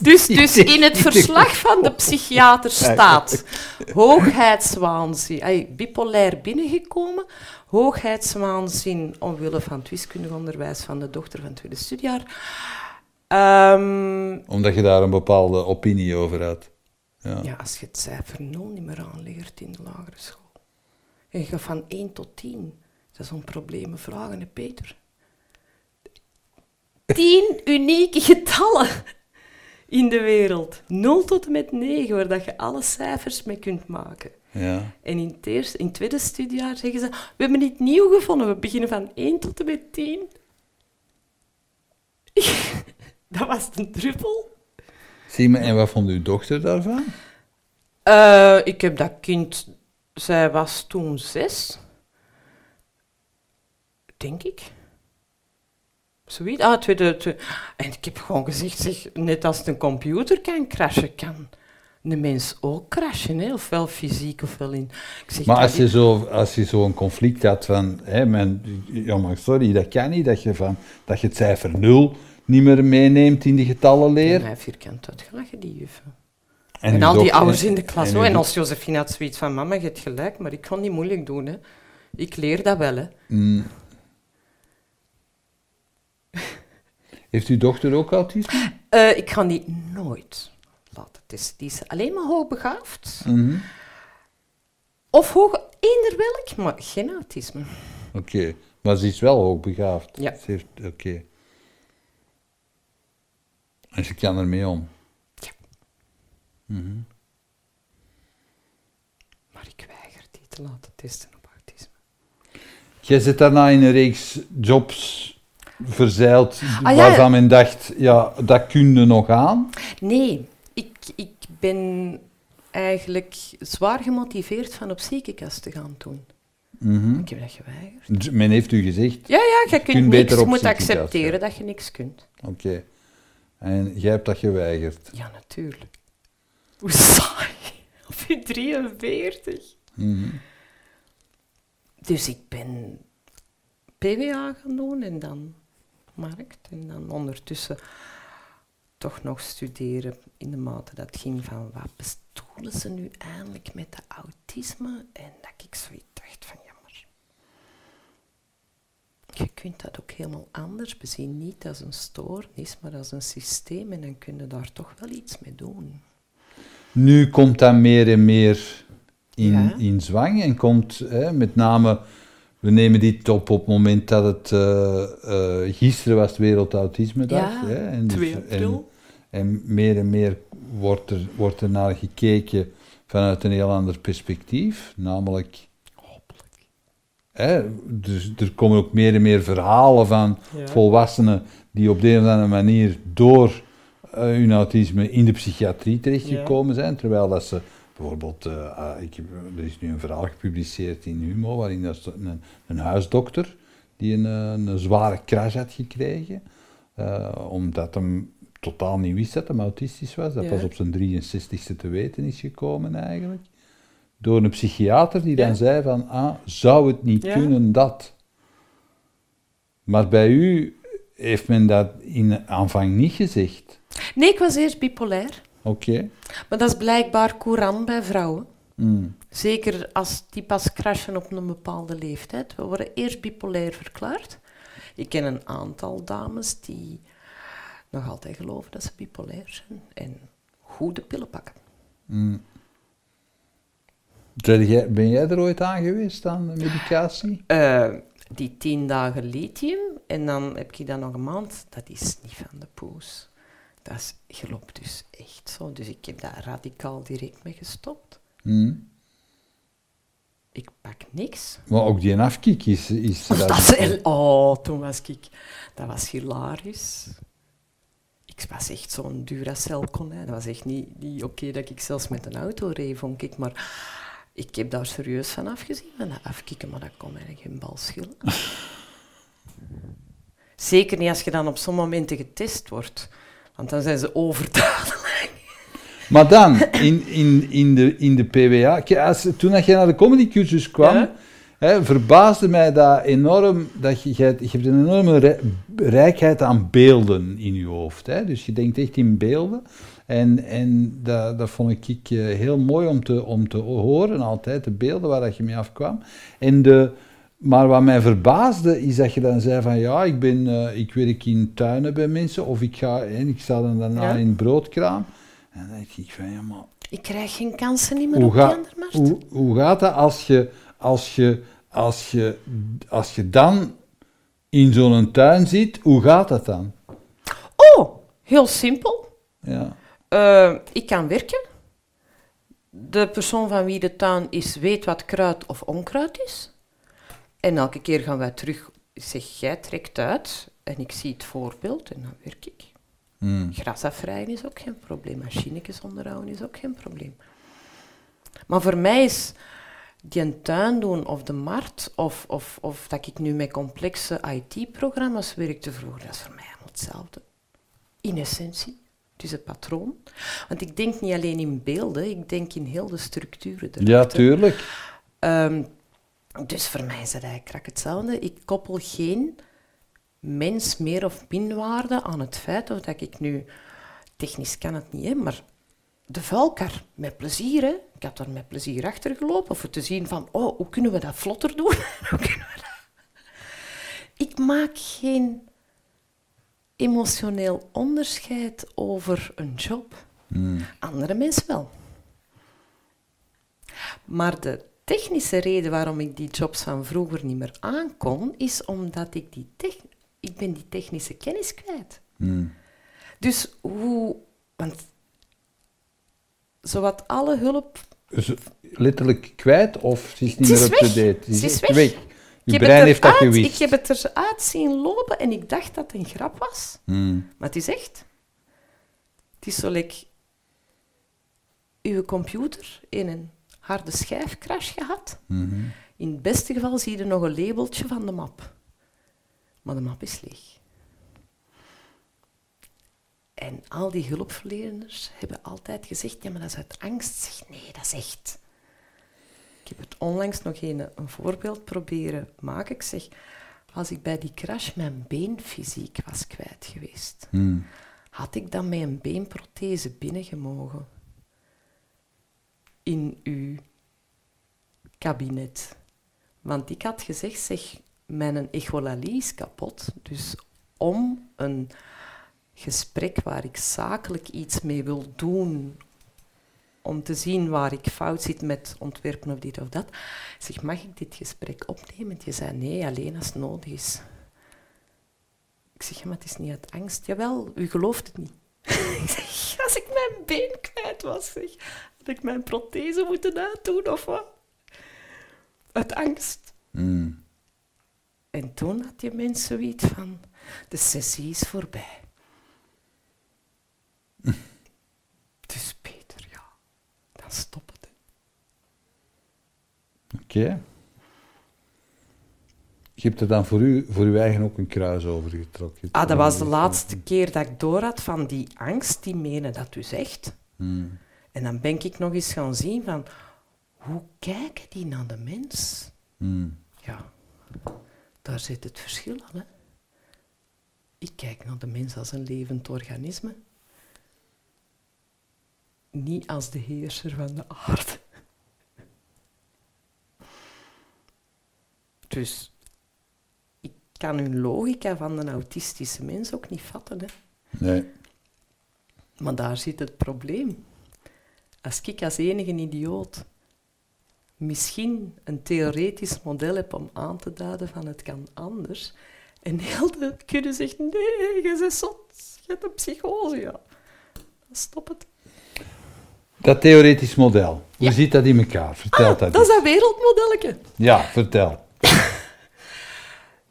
Dus, dus in het verslag van de psychiater staat hoogheidswaanzin, ay, bipolair binnengekomen, hoogheidswaanzin omwille van het wiskundig onderwijs van de dochter van het tweede studiejaar. Ehm, Omdat je daar een bepaalde opinie over had. Ja. ja, als je het cijfer 0 niet meer aanleert in de lagere school. En je gaat van 1 tot 10. Dat is om problemen vragen, hè, Peter. 10 unieke getallen in de wereld. 0 tot en met 9, waar dat je alle cijfers mee kunt maken. ja. En in het, eerste, in het tweede studiejaar zeggen ze, we hebben iets nieuw gevonden, we beginnen van 1 tot en met 10. <laughs> dat was een druppel. Zie me, en wat vond uw dochter daarvan? Eh, ik heb dat kind, zij was toen zes, denk ik. Zoiets. Ah, tweede, tweede. En ik heb gewoon gezegd, zeg, net als een computer kan crashen, kan een mens ook crashen, hè? ofwel fysiek ofwel in. Ik zeg, Maar als je, zo, als je zo'n conflict had van, hè, mijn, ja maar sorry, dat kan niet, dat je, van, dat je het cijfer 0 niet meer meeneemt in die getallenleer. En hij heeft vierkant uitgelachen, die juffen. En, al die ouders in de klas. en oh, en als Josephine had zoiets van, mama, je hebt gelijk, maar ik kan niet moeilijk doen. Hè. Ik leer dat wel. Hè. Mm. Heeft uw dochter ook autisme? Eh, ik ga die nooit laten testen. Die is alleen maar hoogbegaafd. Mhm. Of hoog, eender welk, maar geen autisme. Oké, maar ze is wel hoogbegaafd. Ja. Oké. En ze kan ermee om. Ja. Mhm. Maar ik weiger die te laten testen op autisme. Jij zit daarna in een reeks jobs verzeild, Ah, ja. waarvan men dacht, ja, dat kun je nog aan. Nee, ik, ik ben eigenlijk zwaar gemotiveerd van op ziekenkast te gaan doen. Mhm. Ik heb dat geweigerd. Men heeft u gezegd, Ja, ja, je kunt, kunt niks, je moet accepteren dat je niks kunt. oké. En jij hebt dat geweigerd. Ja, natuurlijk. Hoe saai. Op je 43. Mhm. Dus ik ben PWA gaan doen en dan markt. En dan ondertussen toch nog studeren in de mate dat ging van wat bestoelen ze nu eindelijk met de autisme? En dat ik zoiets dacht van jammer. Je kunt dat ook helemaal anders bezien. Niet als een stoornis, maar als een systeem. En dan kun je daar toch wel iets mee doen. Nu komt dat meer en meer in, Ja. in zwang en komt hè, met name, we nemen dit op op het moment dat het, eh, eh, gisteren was het Wereld Autisme Dag. Ja, hè, en, dus- 2 en, april. en meer en meer wordt er, wordt er naar gekeken vanuit een heel ander perspectief, namelijk... Hè, dus er komen ook meer en meer verhalen van Ja. volwassenen die op de een of andere manier door eh, hun autisme in de psychiatrie terechtgekomen zijn, terwijl dat ze bijvoorbeeld, eh, ah, ik heb, er is nu een verhaal gepubliceerd in Humo, waarin dat een, een huisdokter die een, eh, een zware crash had gekregen, omdat hem totaal niet wist dat hij autistisch was, dat Ja. pas op zijn 63ste te weten is gekomen eigenlijk, door een psychiater die dan Ja. zei van, ah, zou het niet Ja. kunnen dat? Maar bij u heeft men dat in aanvang niet gezegd. Nee, ik was eerst bipolair. Oké. Maar dat is blijkbaar courant bij vrouwen. Mm. Zeker als die pas crashen op een bepaalde leeftijd. We worden eerst bipolair verklaard. Ik ken een aantal dames die nog altijd geloven dat ze bipolair zijn en goede pillen pakken. Mm. Ben jij, ben jij er ooit aan geweest aan de medicatie? Eh, die tien dagen lithium en dan heb je dan nog een maand, dat is niet van de poes. Dat is, je loopt dus echt zo. Dus ik heb daar radicaal direct mee gestopt. Mm. Ik pak niks. Maar ook die afkiek is... is Dat is heel- oh, toen was ik... Dat was hilarisch. Ik was echt zo'n Duracell-konijn. Dat was echt niet, niet oké dat ik zelfs met een auto reed, vond ik. Maar ik heb daar serieus van afgezien. Van dat afkicken, maar dat kon mij geen bal schillen. <laughs> Zeker niet als je dan op zo'n momenten getest wordt. Want dan zijn ze overdadig. Maar dan, <laughs> in, in, in, de, in de PWA... Als, toen dat jij naar de comedycursus kwam, Ja. hè, verbaasde mij dat enorm... Dat je, je hebt een enorme rij- rijkheid aan beelden in je hoofd. Hè? Dus je denkt echt in beelden. En, en dat, dat vond ik eh, heel mooi om te, om te horen, altijd, de beelden waar dat je mee afkwam. En de, maar wat mij verbaasde, is dat je dan zei van ja, ik, ben, eh, ik werk in tuinen bij mensen, of ik, ga, en ik sta dan daarna Ja. in een broodkraam. En dan denk ik van ja, maar Ik krijg geen kansen niet meer op ga, markt. hoe, hoe gaat dat als je, als, je, als, je, als je dan in zo'n tuin zit, hoe gaat dat dan? Oh, heel simpel. Ja. Eh, ik kan werken. De persoon van wie de tuin is, weet wat kruid of onkruid is. En elke keer gaan wij terug. Ik zeg, jij trekt uit. En ik zie het voorbeeld en dan werk ik. Hmm. Gras afrijden is ook geen probleem. Machinetjes onderhouden is ook geen probleem. Maar voor mij is die een tuin doen of de markt of, of, of dat ik nu met complexe IT-programma's werk te vroeger, dat is voor mij allemaal hetzelfde. In essentie. Het is het patroon. Want ik denk niet alleen in beelden, ik denk in heel de structuren ja, erachter. tuurlijk. Ehm, dus voor mij is het eigenlijk hetzelfde. Ik koppel geen mens meer of minwaarde aan het feit of dat ik nu... Technisch kan het niet, hè, maar de vuilkar, met plezier. Hè. Ik had daar met plezier achter gelopen. Of te zien van, oh, hoe kunnen we dat vlotter doen? <laughs> Hoe kunnen we dat? Ik maak geen emotioneel onderscheid over een job. Hmm. Andere mensen wel. Maar de technische reden waarom ik die jobs van vroeger niet meer aankon, is omdat ik die ik ben die technische kennis kwijt. Hmm. Dus hoe... Want zowat alle hulp... Dus letterlijk kwijt of ze is niet meer is up-to-date? weg. Ze is weg. Je Ik heb brein het heeft dat eruit- gewist. Ik heb het eruit zien lopen en ik dacht dat het een grap was. Hmm. Maar het is echt. Het is zo like uw computer in een harde schijfcrash gehad. Mhm. In het beste geval zie je nog een labeltje van de map. Maar de map is leeg. En al die hulpverleners hebben altijd gezegd, ja, maar dat is uit angst. Zeg, nee, dat is echt. Ik heb het onlangs nog een, een voorbeeld proberen maken. Ik zeg, als ik bij die crash mijn been fysiek was kwijt geweest, Hmm. had ik dan met een beenprothese binnengemogen in uw kabinet? Want ik had gezegd, zeg, mijn echolalie is kapot. Dus om een gesprek waar ik zakelijk iets mee wil doen, om te zien waar ik fout zit met ontwerpen of dit of dat, zeg, mag ik dit gesprek opnemen? Je zei nee, alleen als het nodig is. Ik zeg, ja, maar het is niet uit angst. Jawel, u gelooft het niet. <laughs> ik zeg, als ik mijn been kwijt was, zeg, had ik mijn prothese moeten uitdoen of wat? Uit angst. Mm. En toen had je mensen zoiets van, de sessie is voorbij. <laughs> dus stop het. Oké. Je hebt er dan voor u, voor uw eigen ook een kruis over getrokken. Ah, dat was de laatste keer dat ik door had van die angst, die menen dat dus echt. Mm. En dan ben ik nog eens gaan zien van, hoe kijken die naar de mens? Mm. Ja, daar zit het verschil aan. Hè? Ik kijk naar de mens als een levend organisme. Niet als de heerser van de aarde. Dus ik kan hun logica van een autistische mens ook niet vatten. Hè? Nee. Maar daar zit het probleem. Als ik als enige idioot misschien een theoretisch model heb om aan te duiden van het kan anders, en heel de kunnen zegt, nee, je bent zot, je hebt een psychose, ja. Dan stop het. Dat theoretisch model, hoe Ja. zit dat in elkaar? Vertel Ah, dat dat is dat wereldmodelletje. Ja, vertel.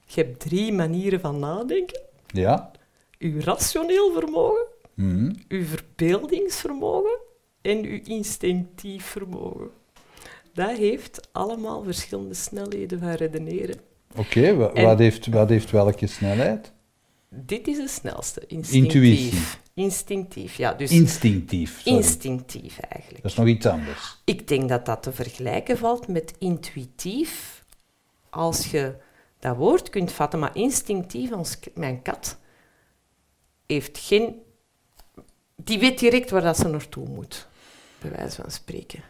Je hebt drie manieren van nadenken. Ja? Uw rationeel vermogen, Mhm. uw verbeeldingsvermogen en uw instinctief vermogen. Dat heeft allemaal verschillende snelheden van redeneren. Oké, wat, heeft, wat heeft welke snelheid? Dit is de snelste. Instinctief. Intuïtie. Instinctief, ja. Dus Instinctief. sorry. instinctief eigenlijk. Dat is nog iets anders. Ik denk dat dat te vergelijken valt met intuïtief. Als je dat woord kunt vatten, maar instinctief, als k- mijn kat heeft geen... Die weet direct waar dat ze naartoe moet, bij wijze van spreken.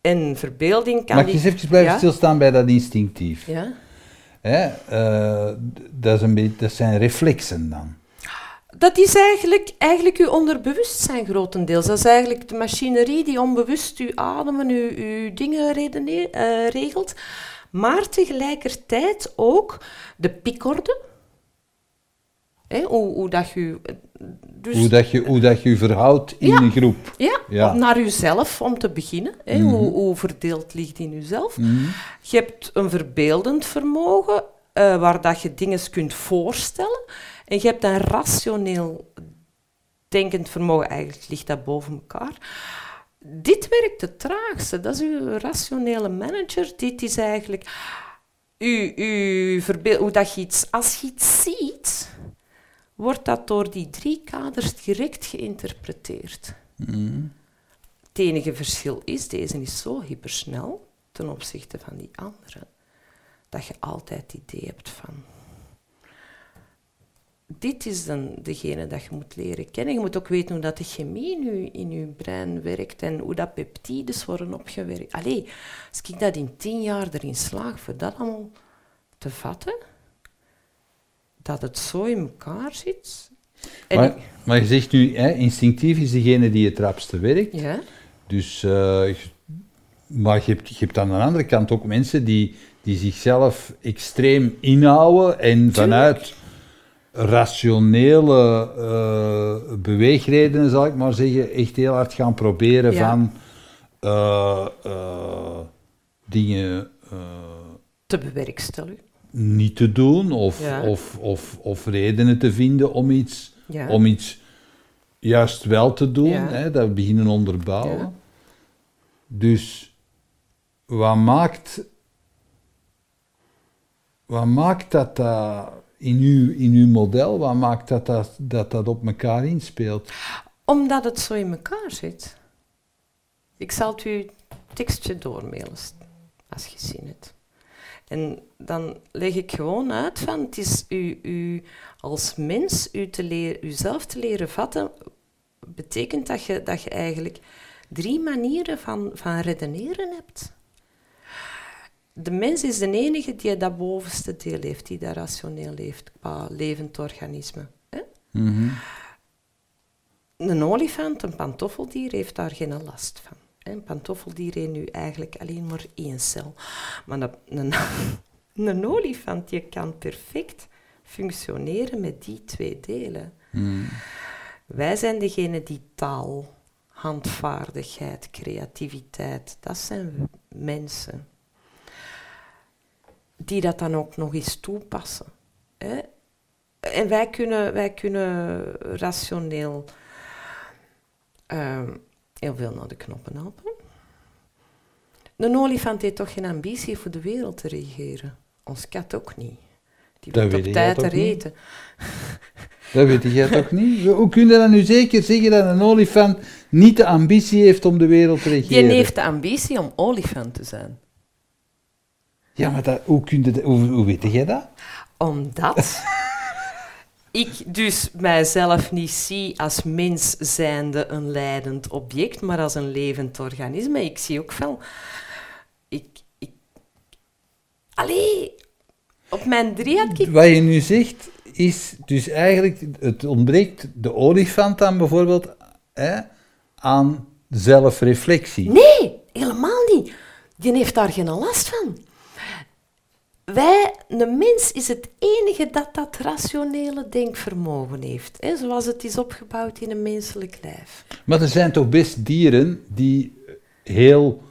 En verbeelding kan Mag ik die... eens even blijven Ja? stilstaan bij dat instinctief? Ja? Eh, dat, dat zijn reflexen dan. Dat is eigenlijk, eigenlijk uw onderbewustzijn grotendeels. Dat is eigenlijk de machinerie die onbewust uw ademen, uw, uw dingen eh, regelt. Maar tegelijkertijd ook de pikorde. Hè, hoe, dat je... Dus, Hoe, dat je, hoe dat je verhoudt in Ja. groep. ja, Ja. naar uzelf om te beginnen. Hè, hoe, hoe verdeeld ligt in uzelf. Mhm. Je hebt een verbeeldend vermogen, eh, waar dat je dingen kunt voorstellen. En je hebt een rationeel denkend vermogen, eigenlijk ligt dat boven elkaar. Dit werkt het traagste, dat is uw rationele manager. Dit is eigenlijk uw, uw verbeel- hoe dat je iets, als je iets ziet, wordt dat door die drie kaders direct geïnterpreteerd. Mhm. Het enige verschil is, deze is zo hypersnel ten opzichte van die andere, dat je altijd het idee hebt van... Dit is dan degene dat je moet leren kennen. Je moet ook weten hoe dat de chemie je, in je brein werkt en hoe dat peptides worden opgewerkt. Allee, als ik dat in tien jaar erin slaag voor dat allemaal te vatten, dat het zo in elkaar zit. En Maar, je zegt nu, hè, instinctief is degene die het rapste werkt. ja, Dus, eh, maar je hebt, je hebt aan de andere kant ook mensen die, die zichzelf extreem inhouden en vanuit rationele eh, beweegredenen, zal ik maar zeggen, echt heel hard gaan proberen Ja. van eh, dingen te bewerkstelligen. Niet te doen of, Ja. of, of, of redenen te vinden om iets, Ja. om iets juist wel te doen, Ja. hè, dat beginnen onderbouwen. Dus wat maakt, wat maakt dat dat in uw, in uw model, wat maakt dat dat, dat dat op elkaar inspeelt? Omdat het zo in elkaar zit. Ik zal het u tekstje doormailen, als je zin hebt. En dan leg ik gewoon uit van, het is u, u als mens u te leren, uzelf te leren vatten, betekent dat je, dat je eigenlijk drie manieren van, van redeneren hebt. de mens is de enige die dat bovenste deel heeft, die dat rationeel heeft qua levend organisme. Hè? Mhm. Een olifant, een pantoffeldier, heeft daar geen last van. Een pantoffeldier heeft nu eigenlijk alleen maar één cel. Maar een, een, <laughs> een olifant die kan perfect functioneren met die twee delen. Mhm. Wij zijn degene die taal, handvaardigheid, creativiteit, dat zijn mensen. Die dat dan ook nog eens toepassen. Hè? En wij kunnen, wij kunnen rationeel ehm, heel veel naar de knoppen helpen. Een olifant heeft toch geen ambitie voor de wereld te regeren? Ons kat ook niet. Die weet op tijd er eten. Dat weet jij toch niet? Hoe kun je dan nu zeker zeggen dat een olifant niet de ambitie heeft om de wereld te Die regeren? heeft de ambitie om olifant te zijn. Ja, maar dat, hoe, kun je dat, hoe, hoe weet jij dat? Omdat ik dus mijzelf niet zie als mens zijnde een leidend object, maar als een levend organisme. Ik zie ook wel... Ik... ik allee, op mijn drie had ik... Wat je nu zegt, is dus eigenlijk, het ontbreekt de olifant dan bijvoorbeeld hè, aan zelfreflectie. Nee, helemaal niet. Die heeft daar geen last van. Wij, een mens is het enige dat dat rationele denkvermogen heeft. Hè, zoals het is opgebouwd in een menselijk lijf. Maar er zijn toch best dieren die heel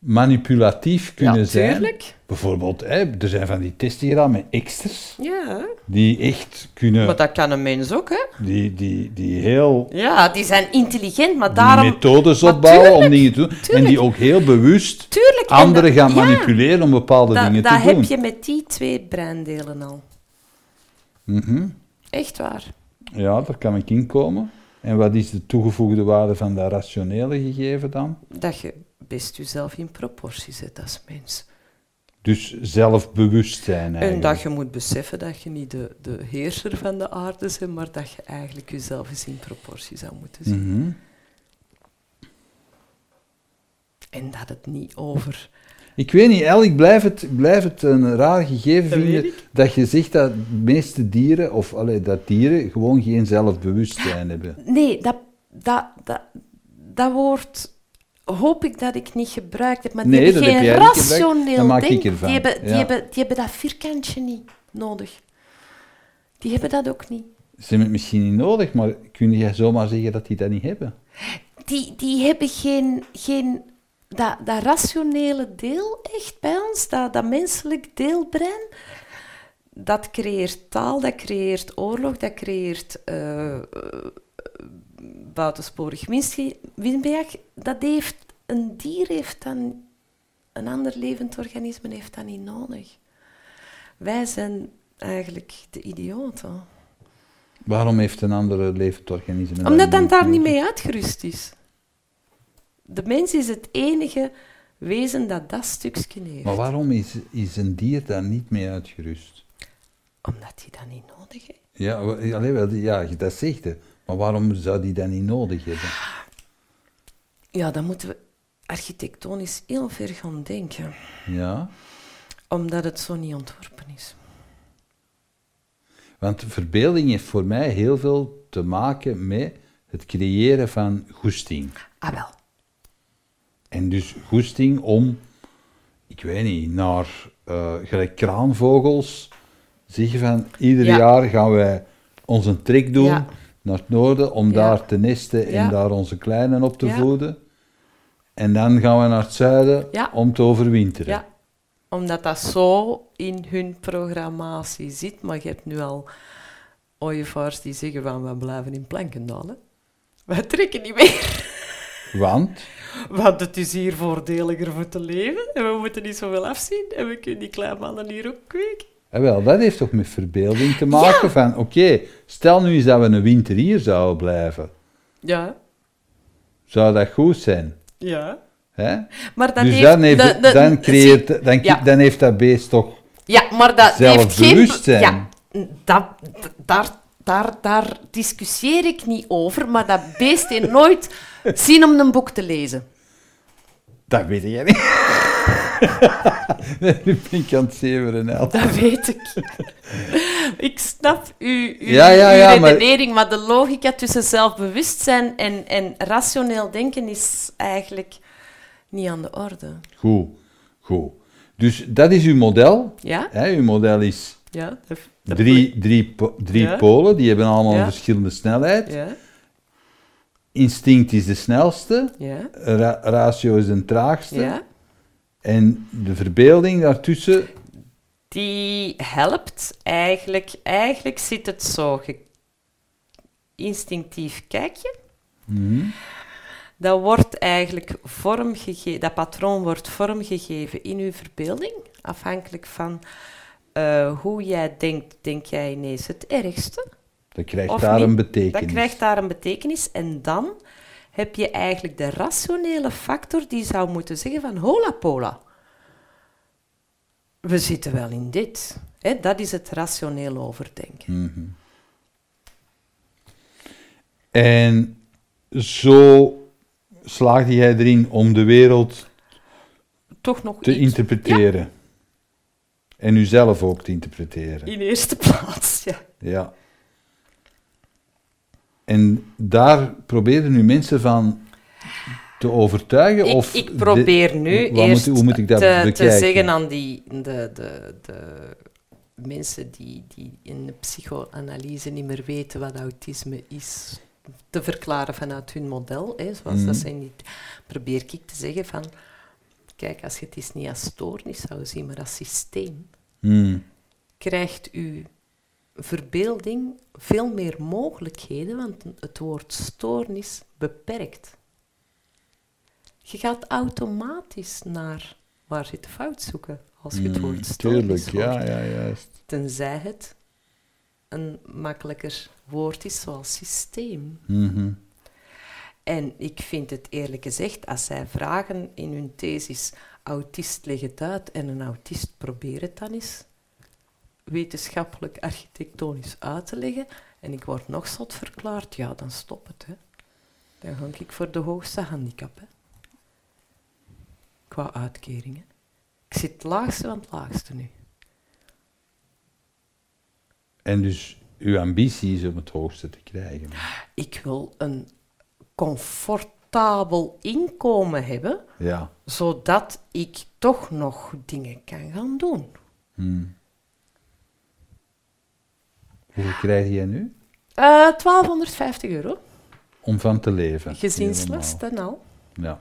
manipulatief kunnen ja, zijn. tuurlijk. Bijvoorbeeld, hè, er zijn van die testdieren met eksters, Ja, die echt kunnen, maar dat kan een mens ook, hè? die, die, die heel Ja, die zijn intelligent, maar daarom... methodes opbouwen om dingen te doen. En die ook heel bewust Tuurlijk. en anderen dat- gaan ja, manipuleren om bepaalde dat, dingen dat te heb doen. je met die twee breindelen al. Mhm. Echt waar. Ja, daar kan ik in komen. En wat is de toegevoegde waarde van dat rationele gegeven dan? Dat je best jezelf in proportie zet als mens. Dus zelfbewustzijn eigenlijk. En dat je moet beseffen dat je niet de, de heerser van de aarde bent, maar dat je eigenlijk jezelf eens in proportie zou moeten zien. Mhm. En dat het niet over... Ik weet niet, El, ik blijf het, ik blijf het een raar gegeven Dat vinden dat je zegt dat de meeste dieren, of allee, dat dieren gewoon geen zelfbewustzijn hebben. Nee, dat, dat, dat, dat woord hoop ik dat ik niet gebruikt heb, maar die Nee, hebben heb geen rationeel Dat maak ik denk. ervan, Die hebben, die, hebben, die hebben dat vierkantje niet nodig. Die hebben dat ook niet. Ze hebben het misschien niet nodig, maar kun je zomaar zeggen dat die dat niet hebben? Die, die hebben geen, geen dat, dat rationele deel echt bij ons, dat, dat menselijk deelbrein, dat creëert taal, dat creëert oorlog, dat creëert eh, buitensporig winstbejag. Dat heeft, een dier heeft dan, een ander levend organisme heeft dat niet nodig. Wij zijn eigenlijk de idioten. Waarom heeft een andere levend organisme dat Omdat dat daar niet mee uitgerust is. De mens is het enige wezen dat dat stukje heeft. Maar waarom is, is een dier daar niet mee uitgerust? Omdat hij dat niet nodig heeft. Ja, wa- allee, wel, ja, dat zegt hij. Maar waarom zou die dat niet nodig hebben? Ja, dan moeten we architectonisch heel ver gaan denken. Ja, Omdat het zo niet ontworpen is. want verbeelding heeft voor mij heel veel te maken met het creëren van goesting. Ah wel. En dus goesting om, ik weet niet, naar eh, gelijk kraanvogels zeggen van ieder Ja. jaar gaan wij onze trek doen Ja. Naar het noorden om Ja. daar te nesten en daar onze kleinen op te voeden. En dan gaan we naar het zuiden om te overwinteren. Ja, omdat dat zo in hun programmatie zit. Maar je hebt nu al ooievaars die zeggen van we blijven in Plankendaal. Hè. Wij trekken niet meer. Want, <laughs> Want het is hier voordeliger voor te leven. En we moeten niet zoveel afzien. En we kunnen die kleine mannen hier ook kweken. Eh, wel, dat heeft toch met verbeelding te maken Ja. van, oké, stel nu eens dat we een winter hier zouden blijven. Ja, Zou dat goed zijn? ja. Hè? Maar dat dus heeft... dan, heeft, de- de- dan, zie- creëert, dan, ja. dan heeft dat beest toch Ja, maar dat heeft geen... Ja, dat, daar, daar, daar discussieer ik niet over, maar dat beest heeft nooit zin om een boek te lezen. Dat weet jij niet. <laughs> <laughs> nu ben ik aan het zeveren. Dat weet ik. ik snap uw, uw, Ja, ja, ja, redenering, maar... de logica tussen zelfbewustzijn en, en rationeel denken is eigenlijk niet aan de orde. Goed, goed. Dus dat is uw model. Ja? Hè? Uw model is Ja. dat- dat drie, drie, po- drie Ja. polen, die hebben allemaal Ja. een verschillende snelheid. Ja, Instinct is de snelste, ja, ra- ratio is de traagste. En de verbeelding daartussen, Die helpt eigenlijk... Eigenlijk zit het zo... Instinctief kijk je. mhm, Dat wordt eigenlijk vormgegeven, dat patroon wordt vormgegeven in uw verbeelding, afhankelijk van eh, hoe jij denkt, denk jij ineens het ergste. dat krijgt Of daar niet. een betekenis. Dat krijgt daar een betekenis en dan heb je eigenlijk de rationele factor die zou moeten zeggen van hola pola. We zitten wel in dit. Hè, dat is het rationeel overdenken. Mhm. En zo slaagde jij erin om de wereld Toch nog te iets. interpreteren. En uzelf ook te interpreteren. In eerste <laughs> plaats, ja. Ja. En daar probeerden nu mensen van te overtuigen? Ik, of ik probeer nu eerst moet, hoe moet ik dat te, te zeggen aan die, de, de, de mensen die, die in de psychoanalyse niet meer weten wat autisme is, te verklaren vanuit hun model. Hè, zoals Mhm. dat zijn niet, probeer ik te zeggen van, kijk, als je het eens niet als stoornis zou zien, maar als systeem, Hmm. krijgt uw verbeelding veel meer mogelijkheden, want het woord stoornis beperkt. Je gaat automatisch naar waar zit de fout zoeken als je het Hmm, woord stoornis Tuurlijk, hoort. ja, ja, juist. Tenzij het een makkelijker woord is zoals systeem. Mhm. En ik vind het eerlijk gezegd, als zij vragen in hun thesis, autist leg het uit en een autist probeert het dan eens wetenschappelijk architectonisch uit te leggen en ik word nog zot verklaard, ja, dan stop het. Hè. Dan ga ik voor de hoogste handicap. Hè. Qua uitkeringen. Ik zit het laagste van het laagste nu. En dus uw ambitie is om het hoogste te krijgen. Ik wil een comfortabel inkomen hebben, Ja. zodat ik toch nog dingen kan gaan doen. Hmm. Hoeveel krijg jij nu? Eh 1250 euro. Om van te leven. Gezinslast en al. Ja,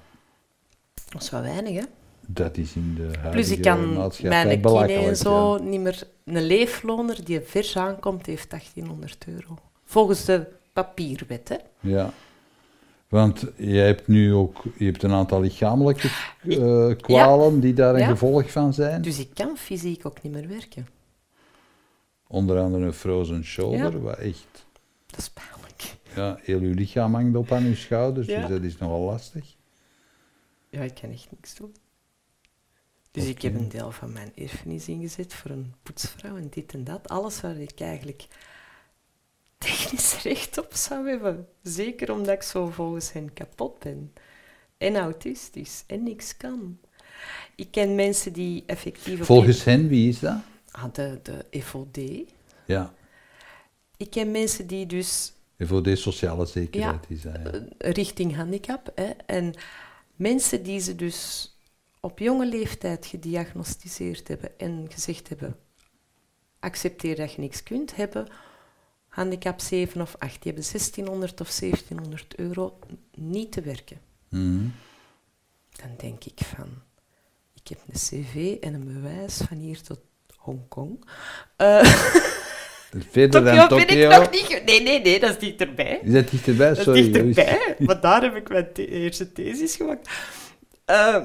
Dat is wel weinig, hè? dat is in de huidige Plus ik kan mijn kine en zo ja. niet meer... Een leefloner die vers aankomt, heeft 1800 euro. Volgens de papierwet, hè? Ja. Want jij hebt nu ook je hebt een aantal lichamelijke eh, kwalen die daar een Ja. gevolg van zijn. Dus ik kan fysiek ook niet meer werken. Onder andere een frozen shoulder, Ja. wat echt... Dat is pijnlijk. Ja, heel uw lichaam hangt op aan uw schouders, Ja. dus dat is nogal lastig. Ja, ik kan echt niks doen. Dus ik heb een deel van mijn erfenis ingezet voor een poetsvrouw en dit en dat. Alles waar ik eigenlijk technisch <laughs> recht op zou hebben. Zeker omdat ik zo volgens hen kapot ben. En autistisch. En niks kan. Ik ken mensen die effectief... Volgens hen, wie is dat? Ah, de, de FOD. Ja, Ik ken mensen die dus de sociale zekerheid. Ja. eh, richting handicap. Hè, en mensen die ze dus op jonge leeftijd gediagnosticeerd hebben en gezegd hebben, accepteer dat je niks kunt hebben, handicap 7 of 8, die hebben 1600 of 1700 euro niet te werken. Mhm. Dan denk ik van, ik heb een cv en een bewijs van hier tot Hongkong. Eh <laughs> Verder dan ben ik nog niet... Nee, nee, nee, dat is dichterbij. Is dat dichterbij? Dat is Sorry. dichterbij, maar <laughs> daar heb ik mijn the- eerste thesis gemaakt. Eh,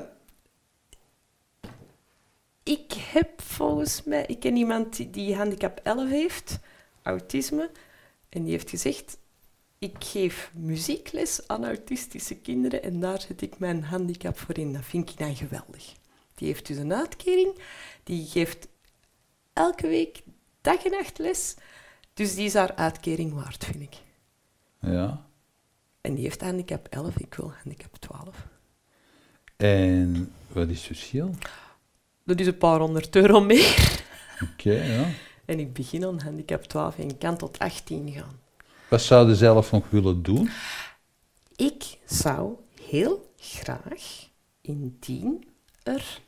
ik heb volgens mij... Ik ken iemand die- die handicap 11 heeft, autisme, en die heeft gezegd... Ik geef muziekles aan autistische kinderen en daar zet ik mijn handicap voor in. Dat vind ik dan geweldig. Die heeft dus een uitkering, die geeft elke week dag en nacht les. Dus die is haar uitkering waard, vind ik. Ja. En die heeft handicap 11, ik wil handicap 12. En wat is het verschil? Dat is een paar honderd euro meer. Oké, ja. En ik begin aan handicap 12 en kan tot 18 gaan. Wat zou je zelf nog willen doen? Ik zou heel graag, indien er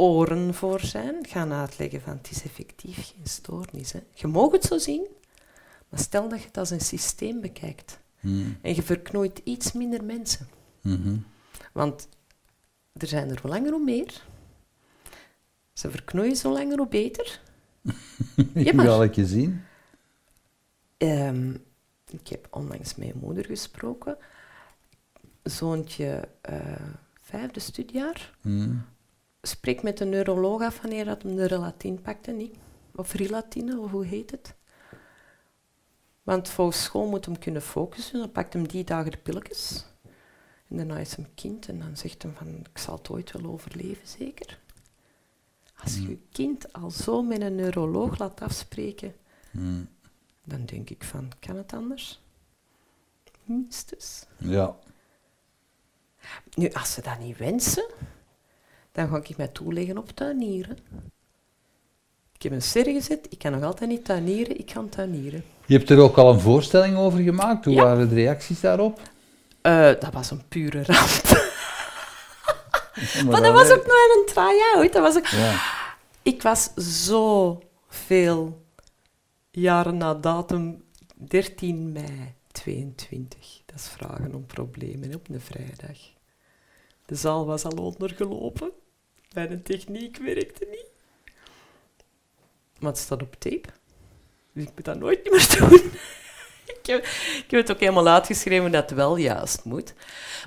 oren voor zijn, gaan uitleggen van het is effectief geen stoornis. Hè. Je mag het zo zien, maar stel dat je het als een systeem bekijkt Hmm. en je verknooit iets minder mensen. Mhm. Want er zijn er hoe langer hoe meer. Ze verknooien zo langer hoe beter. In maar- welke zin? Ehm, ik heb onlangs met mijn moeder gesproken. Zoontje eh, vijfde studiejaar. Hmm. Spreek met een neuroloog af wanneer dat hem de relatin pakte, niet? Of rilatine, of hoe heet het? Want volgens school moet hem kunnen focussen. Dan pakt hem die dagen de pilletjes. En daarna is hem kind en dan zegt hem van, ik zal het ooit wel overleven, zeker? Als je je kind al zo met een neuroloog laat afspreken, Hmm. dan denk ik van, kan het anders? Minstens. Ja. Nu, als ze dat niet wensen, dan ga ik mij toeleggen op tuinieren. Ik heb een ster gezet, ik kan nog altijd niet tuinieren, ik ga tuinieren. Je hebt er ook al een voorstelling over gemaakt. Hoe Ja. waren de reacties daarop? Eh, dat was een pure ramp. <laughs> Maar dat was ook nog een try-out. Dat was ook... Ja. Ik was zo veel jaren na datum 13 mei 22. Dat is vragen om problemen op een vrijdag. De zaal was al ondergelopen. Mijn techniek werkte niet. Maar het staat op tape. Dus ik moet dat nooit meer <laughs> doen. ik, heb, ik heb het ook helemaal uitgeschreven dat het wel juist moet.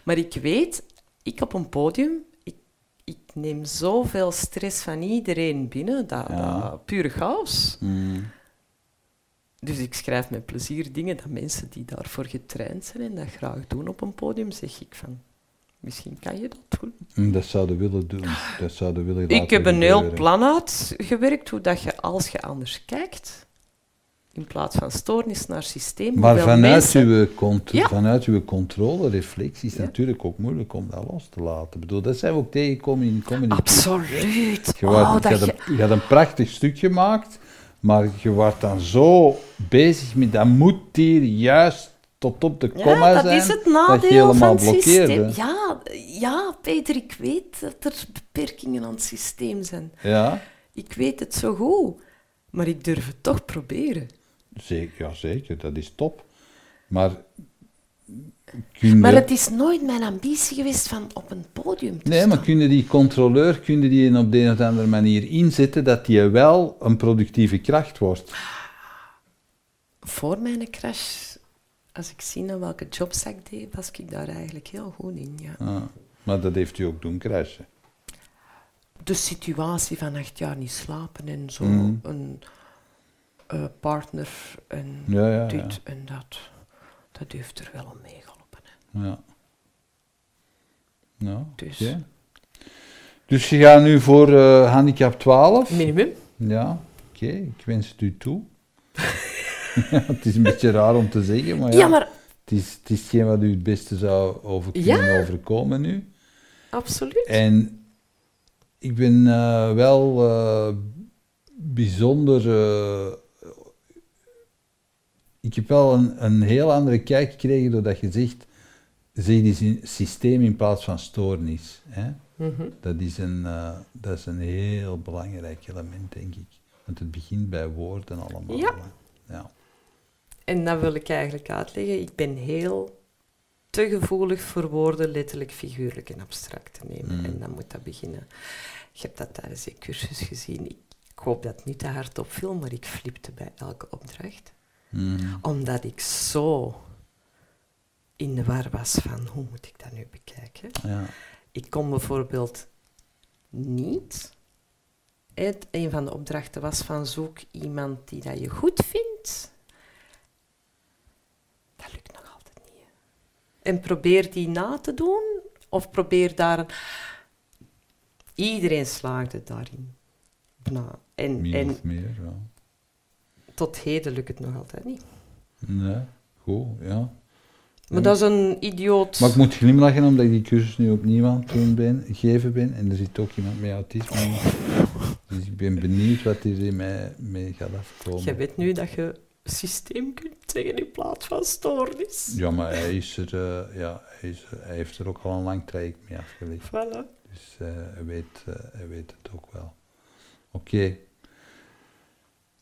Maar ik weet, ik op een podium, ik, ik neem zoveel stress van iedereen binnen, dat, Ja. dat pure chaos. Hmm. Dus ik schrijf met plezier dingen dat mensen die daarvoor getraind zijn en dat graag doen op een podium, zeg ik van, misschien kan je dat doen. Hmm, Dat zouden willen doen. Dat zouden willen laten Ik heb een heel plan uitgewerkt hoe dat je, als je anders kijkt, in plaats van stoornis naar systeem, Maar vanuit, mensen... uw, Ja. vanuit uw controle-reflex is het Ja. natuurlijk ook moeilijk om dat los te laten. Ik bedoel, dat zijn we ook tegengekomen in community. Absoluut. Je, Oh, je, had je... een, je had een prachtig stuk gemaakt, maar je wordt dan zo bezig met dat moet hier juist tot op de komma Ja, dat zijn, is het dat je nadeel helemaal van het systeem. Ja, ja, Peter, ik weet dat er beperkingen aan het systeem zijn. Ja, Ik weet het zo goed, maar ik durf het toch proberen. zeker, ja, zeker, dat is top. Maar, kun Maar je- het is nooit mijn ambitie geweest van op een podium te Nee, maar kunnen die controleur kunnen die op de een of andere manier inzetten dat die wel een productieve kracht wordt? Voor mijn crash, als ik zie naar welke jobs ik deed, was ik daar eigenlijk heel goed in. Ja. Ah, maar dat heeft u ook doen crashen. De situatie van acht jaar niet slapen en zo, Mhm. een eh, partner en Ja, ja, ja. dit en dat, dat heeft er wel om meegeholpen. hè. Ja. Ja, Dus. Dus je gaat nu voor eh, handicap 12? Minimum. Ja, oké, ik wens het u toe. <laughs> <laughs> ja, het is een beetje raar om te zeggen, maar ja, Ja, maar het, is, het is hetgeen wat u het beste zou over kunnen Ja. overkomen nu. absoluut. En ik ben eh, wel eh, bijzonder. eh, ik heb wel een, een heel andere kijk gekregen doordat je zegt. Zeg die sy- systeem in plaats van stoornis. Hè? Mhm. Dat, is een, dat is een heel belangrijk element, denk ik. Want het begint bij woorden allemaal. Ja. ja. En dat wil ik eigenlijk uitleggen. Ik ben heel te gevoelig voor woorden letterlijk, figuurlijk en abstract te nemen. Mm. En dan moet dat beginnen. Je hebt dat tijdens die cursus gezien. Ik, ik hoop dat het niet te hard opviel, maar ik flipte bij elke opdracht. Mhm. Omdat ik zo in de war was van hoe moet ik dat nu bekijken. ja. Ik kon bijvoorbeeld niet. Het, een van de opdrachten was van zoek iemand die dat je goed vindt. Dat lukt nog altijd niet. hè. En probeer die na te doen, of probeer daar een... Iedereen slaagde daarin. Na. En, Min en of meer, ja. tot heden lukt het nog altijd niet. Nee, goed, ja. Maar dat is een idioot. Maar ik moet glimlachen omdat ik die cursus nu opnieuw aan het doen ben, geven ben. En er zit ook iemand met autisme. Dus ik ben benieuwd wat hier mee, mee gaat afkomen. Je weet nu dat je systeem kunt zeggen in plaats van stoornis. Ja, maar hij, is er, eh, ja, hij, is er- hij heeft er ook al een lang traject mee afgelegd. Voilà. Dus eh, hij, weet, eh, hij weet het ook wel. Oké.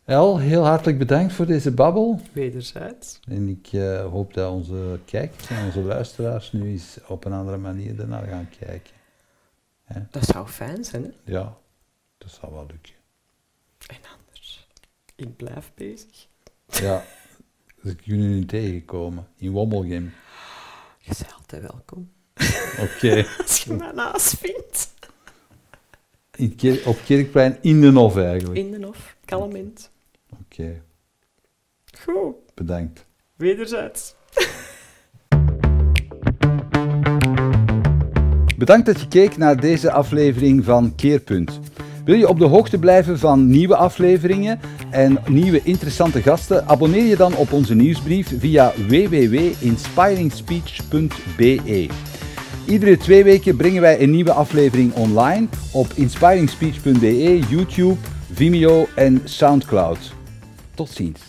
El, heel hartelijk bedankt voor deze babbel. Wederzijds. En ik hoop dat onze kijkers en onze luisteraars nu eens op een andere manier ernaar gaan kijken. Dat zou fijn zijn, hè? Ja, dat zal wel lukken. En anders. Ik blijf bezig. Ja, ze kunnen nu tegenkomen in Wommelgem. Je bent altijd welkom. Oké. <laughs> Als je mij naast vindt. In Op Kerkplein in de Hof eigenlijk. In de hof. Kalment. Oké, Goed. bedankt. Wederzijds. Bedankt dat je keek naar deze aflevering van Keerpunt. Wil je op de hoogte blijven van nieuwe afleveringen en nieuwe interessante gasten? Abonneer je dan op onze nieuwsbrief via www.inspiringspeech.be. Iedere twee weken brengen wij een nieuwe aflevering online op inspiringspeech.be, YouTube, Vimeo en Soundcloud. Tot ziens.